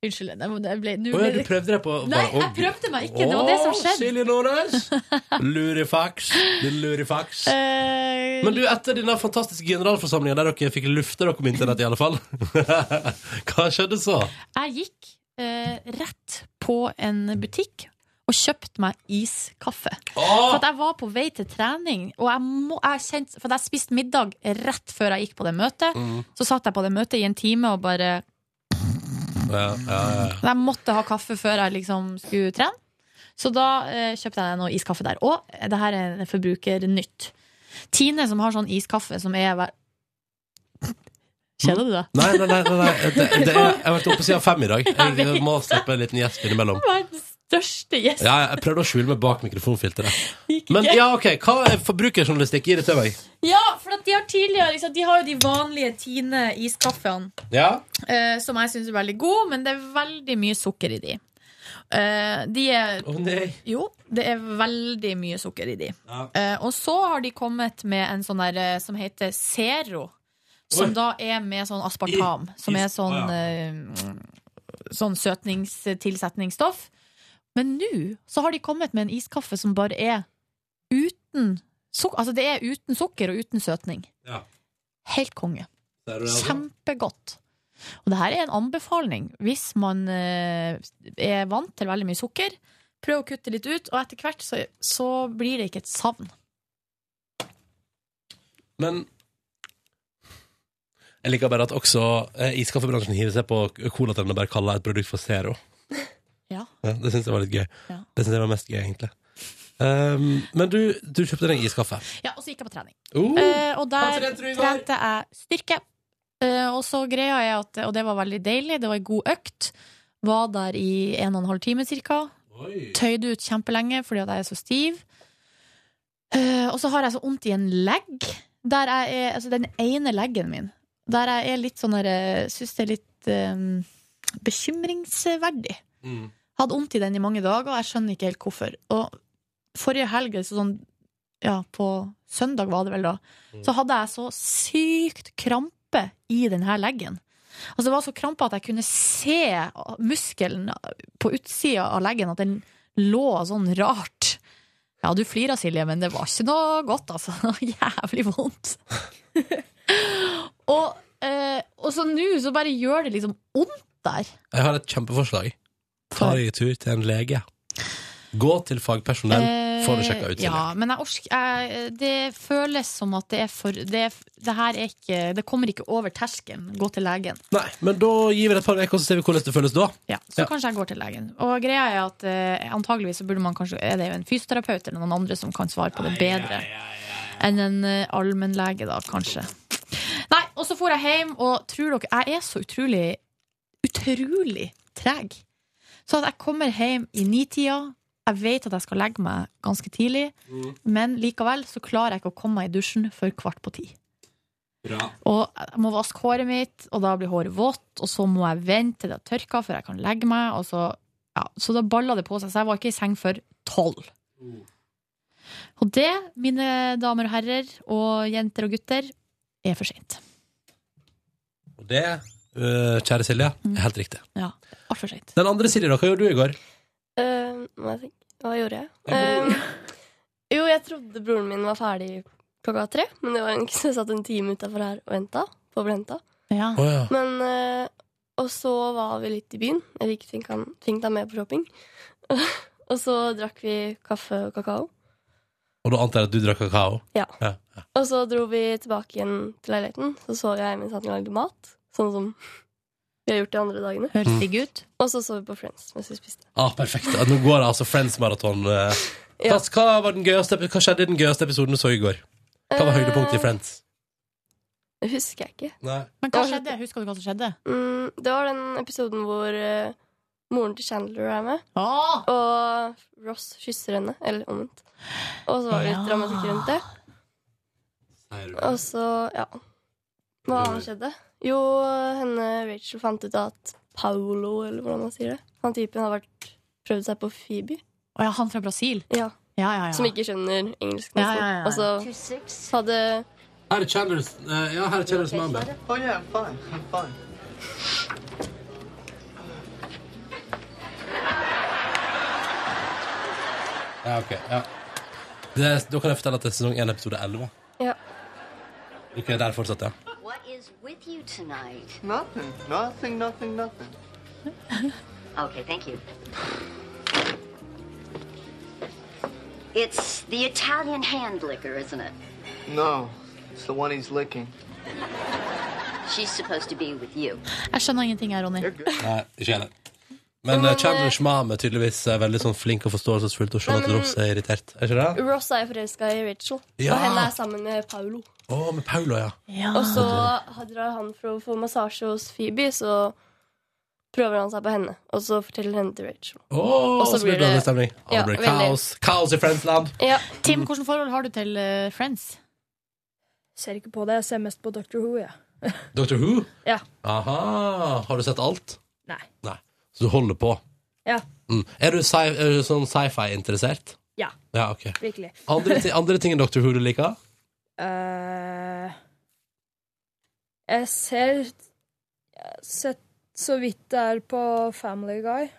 unnskyld. Det ble, nå ble du prøvde deg på bare- Nei, jeg prøvde meg ikke. Det var det som skjedde. Silje Nordnes! Lurifax. Din lurifax. Uh, Men du, etter denne fantastiske generalforsamlinga der dere fikk lufte dere om internett, i alle fall <laughs> Hva skjedde så? Jeg gikk uh, rett på en butikk og kjøpte meg iskaffe. For at jeg var på vei til trening, og jeg, må, jeg kjent, for jeg spiste middag rett før jeg gikk på det møtet. Mm. Så satt jeg på det møtet i en time og bare. Jeg måtte ha kaffe før jeg liksom skulle trene. Så da eh, kjøpte jeg noe iskaffe der. Og det her er forbrukernytt. Tine som har sånn iskaffe som er hver... Kjeder du deg? Nei, nei, nei, nei, nei. Det, det er, <laughs> jeg har vært oppe siden fem i dag. Jeg må slippe en liten gjesp innimellom. Verdens største gjest. Ja, jeg prøvde å skjule meg bak mikrofonfilteret. Men ja, ok, hva er forbrukerjournalistikk? Gi det til meg. Ja, for de har tidligere liksom, De har jo de vanlige Tine iskaffene, Ja? uh, som jeg syns er veldig gode, men det er veldig mye sukker i de. Uh, de er nei. Jo, det er veldig mye sukker i de. Ja. Uh, og så har de kommet med en sånn der som heter Zero. Som Oi. da er med sånn aspartam, som er sånn eh, Sånn søtningstilsetningsstoff. Men nå så har de kommet med en iskaffe som bare er uten sukker. Altså det er uten sukker og uten søtning. Ja. Helt konge. Altså? Kjempegodt. Og det her er en anbefaling hvis man eh, er vant til veldig mye sukker. Prøv å kutte litt ut, og etter hvert så, så blir det ikke et savn. Men jeg liker bare at også eh, iskaffebransjen hiver seg på colatønnen og bare kaller et produkt for Zero. Ja. det syns jeg var litt gøy. Ja. Det syns jeg var mest gøy, egentlig. Um, men du, du kjøpte deg iskaffe. Ja, og så gikk jeg på trening. Uh, Eh, og der trente jeg styrke. Eh, og så greia er at Og det var veldig deilig. Det var ei god økt. Var der i en og en halv time cirka. Tøyd ut kjempelenge fordi at jeg er så stiv. Eh, og så har jeg så vondt i en legg. Der jeg er, altså den ene leggen min. Der jeg er litt sånn der eh, Syns det er litt eh, bekymringsverdig. Hadde vondt i den i mange dager, og jeg skjønner ikke helt hvorfor. Og forrige helg, så sånn, ja, på søndag var det vel da, så hadde jeg så sykt krampe i denne leggen. Altså Det var så krampe at jeg kunne se muskelen på utsida av leggen, at den lå sånn rart. Ja, du flirer, Silje, men det var ikke noe godt, altså. <laughs> Det var jævlig vondt. <laughs> og, eh, og så nå så bare gjør det liksom vondt der. Jeg har et kjempeforslag. Ta deg en tur til en lege. Gå til fagpersonell, få det sjekka ut. Til. Ja, men jeg jeg, Det føles som at det er for det, det her er ikke Det kommer ikke over terskelen. Gå til legen. Nei, men da gir vi det et par uker, så ser vi hvordan det føles da. Ja, så kanskje jeg går til legen. Og greia er at eh, antageligvis så burde man kanskje Er det jo en fysioterapeut eller noen andre som kan svare på det bedre enn en uh, allmennlege, da, kanskje. Nei, og så for jeg hjem, og tror dere Jeg er så utrolig utrolig treg. Så jeg kommer hjem i nitida. Jeg vet at jeg skal legge meg ganske tidlig, men likevel så klarer jeg ikke å komme meg i dusjen før kvart på ti. Og jeg må vaske håret mitt, og da blir håret vått, og så må jeg vente til det har tørka før jeg kan legge meg, og så, ja, så da balla det på seg. Så jeg var ikke i seng før tolv. Og det, mine damer og herrer, og jenter og gutter, er for seint. Og det, kjære Silje, er helt riktig. Ja, altfor seint. Den andre Silje, da, hva gjorde du i går? Uh, må jeg tenke. Hva gjorde jeg? Uh, jo, jeg trodde broren min var ferdig klokka tre, men det var egentlig <laughs> så jeg satt en time utafor her og venta på å bli henta. Ja. Oh, ja. Men uh, Og så var vi litt i byen. Jeg fikk han, deg med på shopping. <laughs> og så drakk vi kaffe og kakao. Og da antar jeg at du drakk kakao? Ja. Ja. Og så dro vi tilbake igjen til leiligheten. Så så jeg satt han lagde mat. Sånn som vi har gjort de andre dagene. Høres digg ut. Og så så vi på Friends mens vi spiste. Ah, perfekt. Nå går det altså Friends-maraton. eh. <laughs> Ja. Hva, hva, var den gøyeste, hva skjedde i den gøyeste episoden du så i går? Hva var høydepunktet i Friends? Det husker jeg ikke. Nei. Men hva skjedde? Husker du hva som skjedde? Mm, det var den episoden hvor uh, moren til Chandler er med. Ah! Og Ross kysser henne. Eller omvendt. Og så var det litt Ja. dramatikk rundt det. Og så, ja Hva annet skjedde? Jo, henne Rachel fant ut at Paolo, eller hvordan man sier det Han typen har vært prøvd seg på Phoebe. Å ja, han fra Brasil? Ja. Ja, ja, ja. Som ikke skjønner engelsk, Ja, nesten. ja, ja. Og så hadde Her er Chandlers, uh, ja, her er Chandlers mamma. Oh yeah, I'm fine. I'm fine. Ja, ok. Ja. Det, da kan jeg fortelle at det er sesong 1, episode 11. Ja. Ok, der fortsatt, ja. What is with you tonight? Nothing. Nothing, nothing, nothing. <laughs> Okay, thank you. It's the Italian hand liquor, isn't it? No, it's the one he's licking. She's supposed to be with you. Jeg skjønner ingenting her, Ronny. Nei, ikke heller. Men eh, Chandlers mom er tydeligvis eh, veldig sånn flink og forståelsesfullt og skjønner skjønne at Ross er irritert. Er ikke det? Ross er forelska i Rachel, Ja. og henne er sammen med Paolo. Å, med Paulo, ja. Og så drar han for å få massasje hos Phoebe, så prøver han seg på henne. Og så forteller henne til Rachel. Å, Og så blir det dårlig stemning. Å, Ja, det blir veldig. kaos. Kaos i Friendsland. Ja. Tim, hvilket forhold har du til eh, Friends? Ser ikke på det, jeg ser mest på Doctor Who, jeg. Dr. Who? Ja. Aha. Har du sett alt? Nei. Nei. Så du holder på? Ja. Mm. Er du, sci er du sånn sci-fi-interessert? Ja. Ja, ok. Virkelig. Andre, andre ting enn Dr. Who du liker? Uh, jeg ser sett så vidt det er på Family Guy.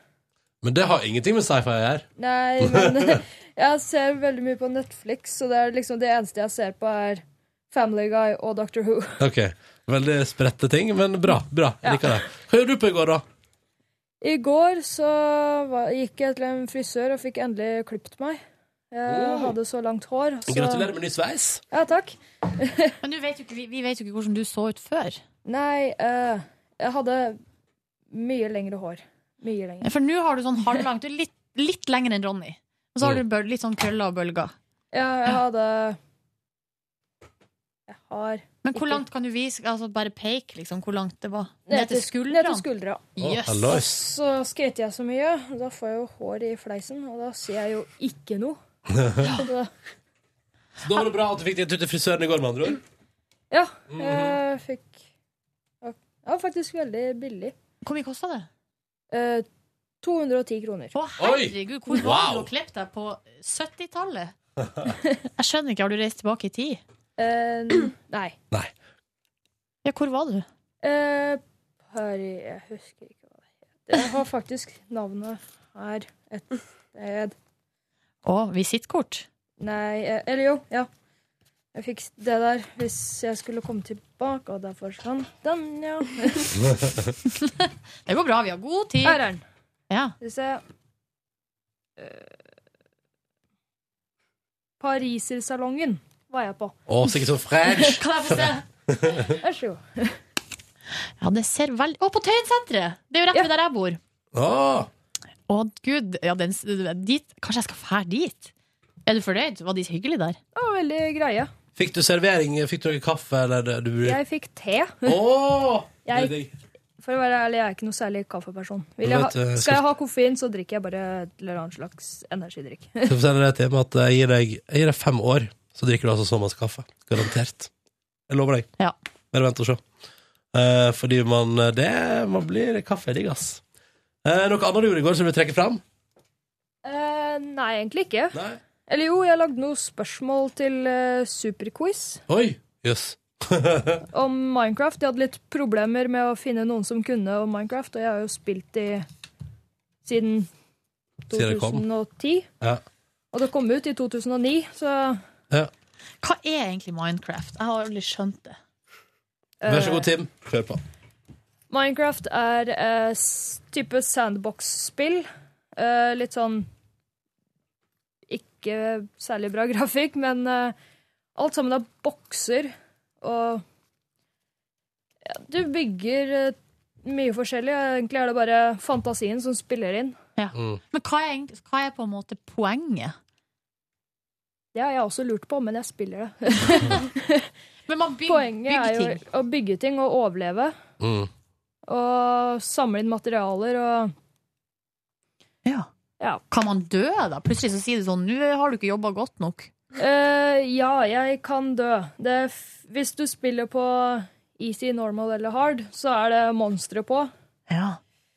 Men det har ingenting med sci-fi å gjøre. Nei, men <laughs> jeg ser veldig mye på Netflix, så det er liksom det eneste jeg ser på, er Family Guy og Doctor Who. Ok, Veldig spredte ting, men bra. bra, jeg liker det. Hva gjorde du på i går, da? I går så gikk jeg til en frisør og fikk endelig klippet meg. Jeg Oh. hadde så langt hår. Så... Gratulerer med ny sveis. Ja, takk. <laughs> Men du vet jo ikke, vi, vi vet jo ikke hvordan du så ut før. Nei, eh, jeg hadde mye lengre hår. Mye lengre. For nå har du sånn halvlangt. Du er litt, litt lengre enn Ronny. Og så har du litt sånn krøller og bølger. Ja, jeg hadde Jeg har Men hvor langt kan du vise? Altså bare peke, liksom, hvor langt det var? Ned til skuldra? Ned til skuldra. Yes. hallois. Så skater jeg så mye, og da får jeg jo hår i fleisen, og da ser jeg jo ikke noe. <laughs> Så da, da var det bra at du fikk deg ut til frisøren i går, med andre ord. ja, Mhm. jeg fikk Ja, faktisk veldig billig. Hvor mye kosta det? Eh, 210 kroner. Å, herregud, hvor var Wow. du og klippet deg på 70-tallet? <laughs> Jeg skjønner ikke, har du reist tilbake i tid? Eh, nei. Ja, hvor var du? Uh, her Jeg husker ikke hva det heter. Jeg har faktisk navnet her et sted. Å, visittkort? Nei, eh, eller jo, ja. Jeg fikk det der hvis jeg skulle komme tilbake, og derfor sånn. den, ja. <laughs> Det går bra, vi har god tid. Her er den. Ja. Skal vi se Eh, Parisersalongen var jeg på. Å, sikkert så fresh. <laughs> Kan jeg få se? Vær så god. Ja, det ser veldig Å, på Tøyensenteret! Det er jo rett ved der jeg bor. Å, Å, gud. Ja, den, dit. Kanskje jeg skal fære dit? Er du fornøyd? Var de hyggelig hyggelige der? Å, veldig greie. Fikk du servering? Fikk du noe kaffe, eller det- du Jeg fikk te. Åh, <laughs> er jeg, for å være ærlig, jeg er ikke noe særlig kaffeperson. Vil jeg ha, eh, skal skal- jeg ha koffein, så drikker jeg bare et eller annet slags energidrikk. Skal jeg fortelle deg til at jeg gir deg, jeg gir deg fem år, så drikker du altså så masse kaffe. Garantert. Jeg lover deg. Ja. Bare vent og se. Eh, fordi man, det, man blir kaffedigg, digg, ass. Eh, noe annet du gjorde i går som du trekker trekke fram? Eh, nei, egentlig ikke. Nei. Eller jo, jeg lagde noen spørsmål til uh, Superquiz Oi, jøss. <laughs> om Minecraft. Jeg hadde litt problemer med å finne noen som kunne om Minecraft, og jeg har jo spilt i siden Siden det kom. 2010. Ja. Og det kom ut i 2009, så ja. Hva er egentlig Minecraft? Jeg har aldri skjønt det. Vær så god, Tim. Kjør på. Minecraft er eh, type sandbox-spill. Eh, litt sånn Ikke særlig bra <laughs> grafikk, men eh, alt sammen er bokser, og ja, Du bygger eh, mye forskjellig. Egentlig er det bare fantasien som spiller inn. Ja. Men hva er, hva er på en måte poenget? Det har jeg også lurt på, men jeg spiller det. <laughs> Men man byg- Poenget bygger er jo ting. å bygge ting og overleve. Mm. Og samle inn materialer og Ja. Kan man dø, da? Plutselig så sier du sånn Nå har du ikke jobba godt nok. Uh, ja, jeg kan dø. Det f hvis du spiller på easy, normal eller hard, så er det monstre på. Ja.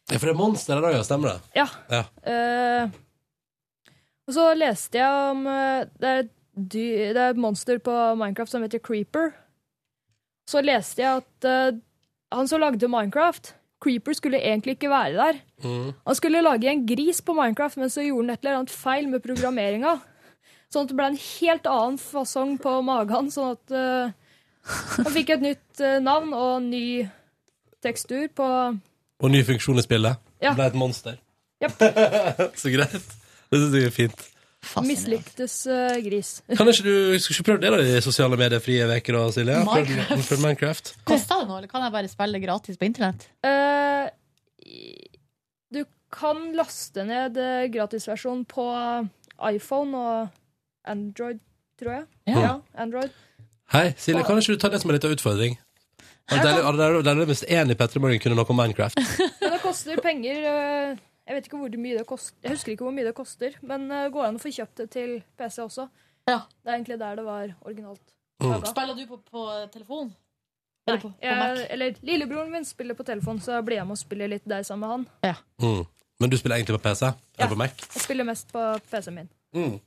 Ja, for det er monster i dag, ja. Stemmer det? Ja. Ja. Eh, og så leste jeg om eh, det, er dy det er et monster på Minecraft som heter Creeper. Så leste jeg at uh, han som lagde Minecraft, Creeper, skulle egentlig ikke være der. Mm. Han skulle lage en gris på Minecraft, men så gjorde han et eller annet feil med programmeringa. <laughs> Sånn at det ble en helt annen fasong på magen. Sånn at uh, han fikk et nytt uh, navn og ny tekstur på Og ny funksjon i spillet. Ja. Ble et monster. Yep. <laughs> så greit. Det synes jeg er fint. mislyktes uh, gris. Kan ikke du skal ikke prøve det da i sosiale medier-frie uker, og Silje? Minecraft. prøv Minecraft. Koster det noe, eller kan jeg bare spille gratis på internett? Uh, du kan laste ned gratisversjonen gratisversjon på iPhone og Android, tror jeg. Ja. Android. Hei, Silje, kan ikke du ta det som en liten utfordring? Det er det mest enige hvis én i Petter Morgen kunne noe om Minecraft. Men det koster penger. eh, jeg vet ikke hvor mye det koster. Jeg husker ikke hvor mye det koster, men det går an å få kjøpt det til PC også. Det er egentlig der det var originalt. Mm. Spiller du på, på telefon? Nei, Eller på, på jeg, Mac? eller lillebroren min spiller på telefon, så blir jeg med og spiller litt der sammen med han. Mm. Men du spiller egentlig på PC? Eller på Mac? Jeg spiller mest på PC-en min. Mm.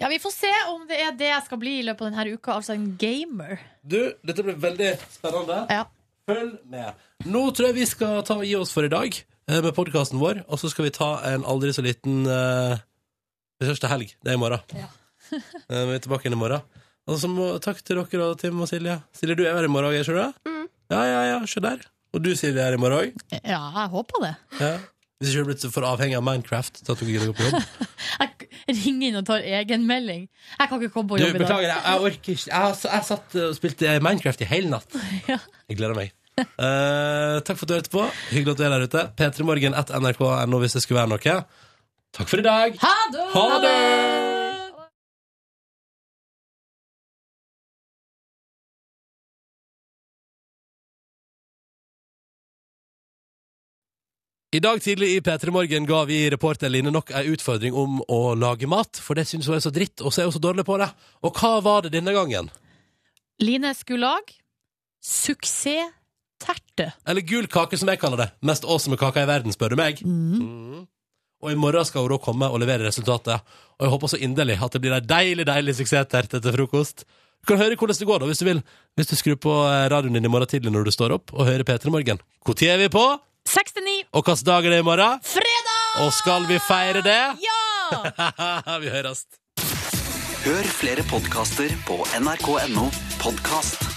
Ja, Vi får se om det er det jeg skal bli i løpet av denne uka. Altså en gamer. Du, dette blir veldig spennende. Ja. Følg med. Nå tror jeg vi skal ta og gi oss for i dag eh, med podkasten vår, og så skal vi ta en aldri så liten uh, er første helg. Det er i morgen. <laughs> Eh, vi er tilbake igjen i morgen. Og så må, takk til dere og Tim og Silje. Silje, du er her i morgen òg, ikke du? Mm. Ja, ja, ja, se der. Og du, Silje, er her i morgen òg? Ja, jeg håper det. Ja. Hvis ikke du er blitt for avhengig av Minecraft til at du gidder å gå på jobb. <laughs> Ring inn og tar egenmelding. Jeg kan ikke komme på Du, jobb i dag. beklager, jeg, jeg orker ikke. Jeg, jeg satt og spilte Minecraft i hele natt. <laughs> Jeg gleder meg. Eh, takk for at du hørte på. Hyggelig at du er der ute. P3morgen at nrk.no hvis det skulle være noe. Takk for i dag. Ha det! Ha det! I dag tidlig i P3 Morgen ga vi reporter Line nok ei utfordring om å lage mat, for det synes hun er så dritt, og så er hun så dårlig på det. Og hva var det denne gangen? Line skulle lage suksess suksessterte. Eller gul kake, som jeg kaller det. Mest awesome kaka i verden, spør du meg. Mm. Og i morgen skal hun da komme og levere resultatet. Og jeg håper så inderlig at det blir ei deilig, deilig suksessterte til frokost. Du kan høre hvordan det går da, hvis du vil. Hvis du skrur på eh, radioen din i morgen tidlig når du står opp, og hører P3 Morgen. Når er vi på? 69. Og hvilken dag er det i morgen? Fredag! Og skal vi feire det? Ja! <laughs> vi høres. Hør flere podkaster på nrk.no podkast.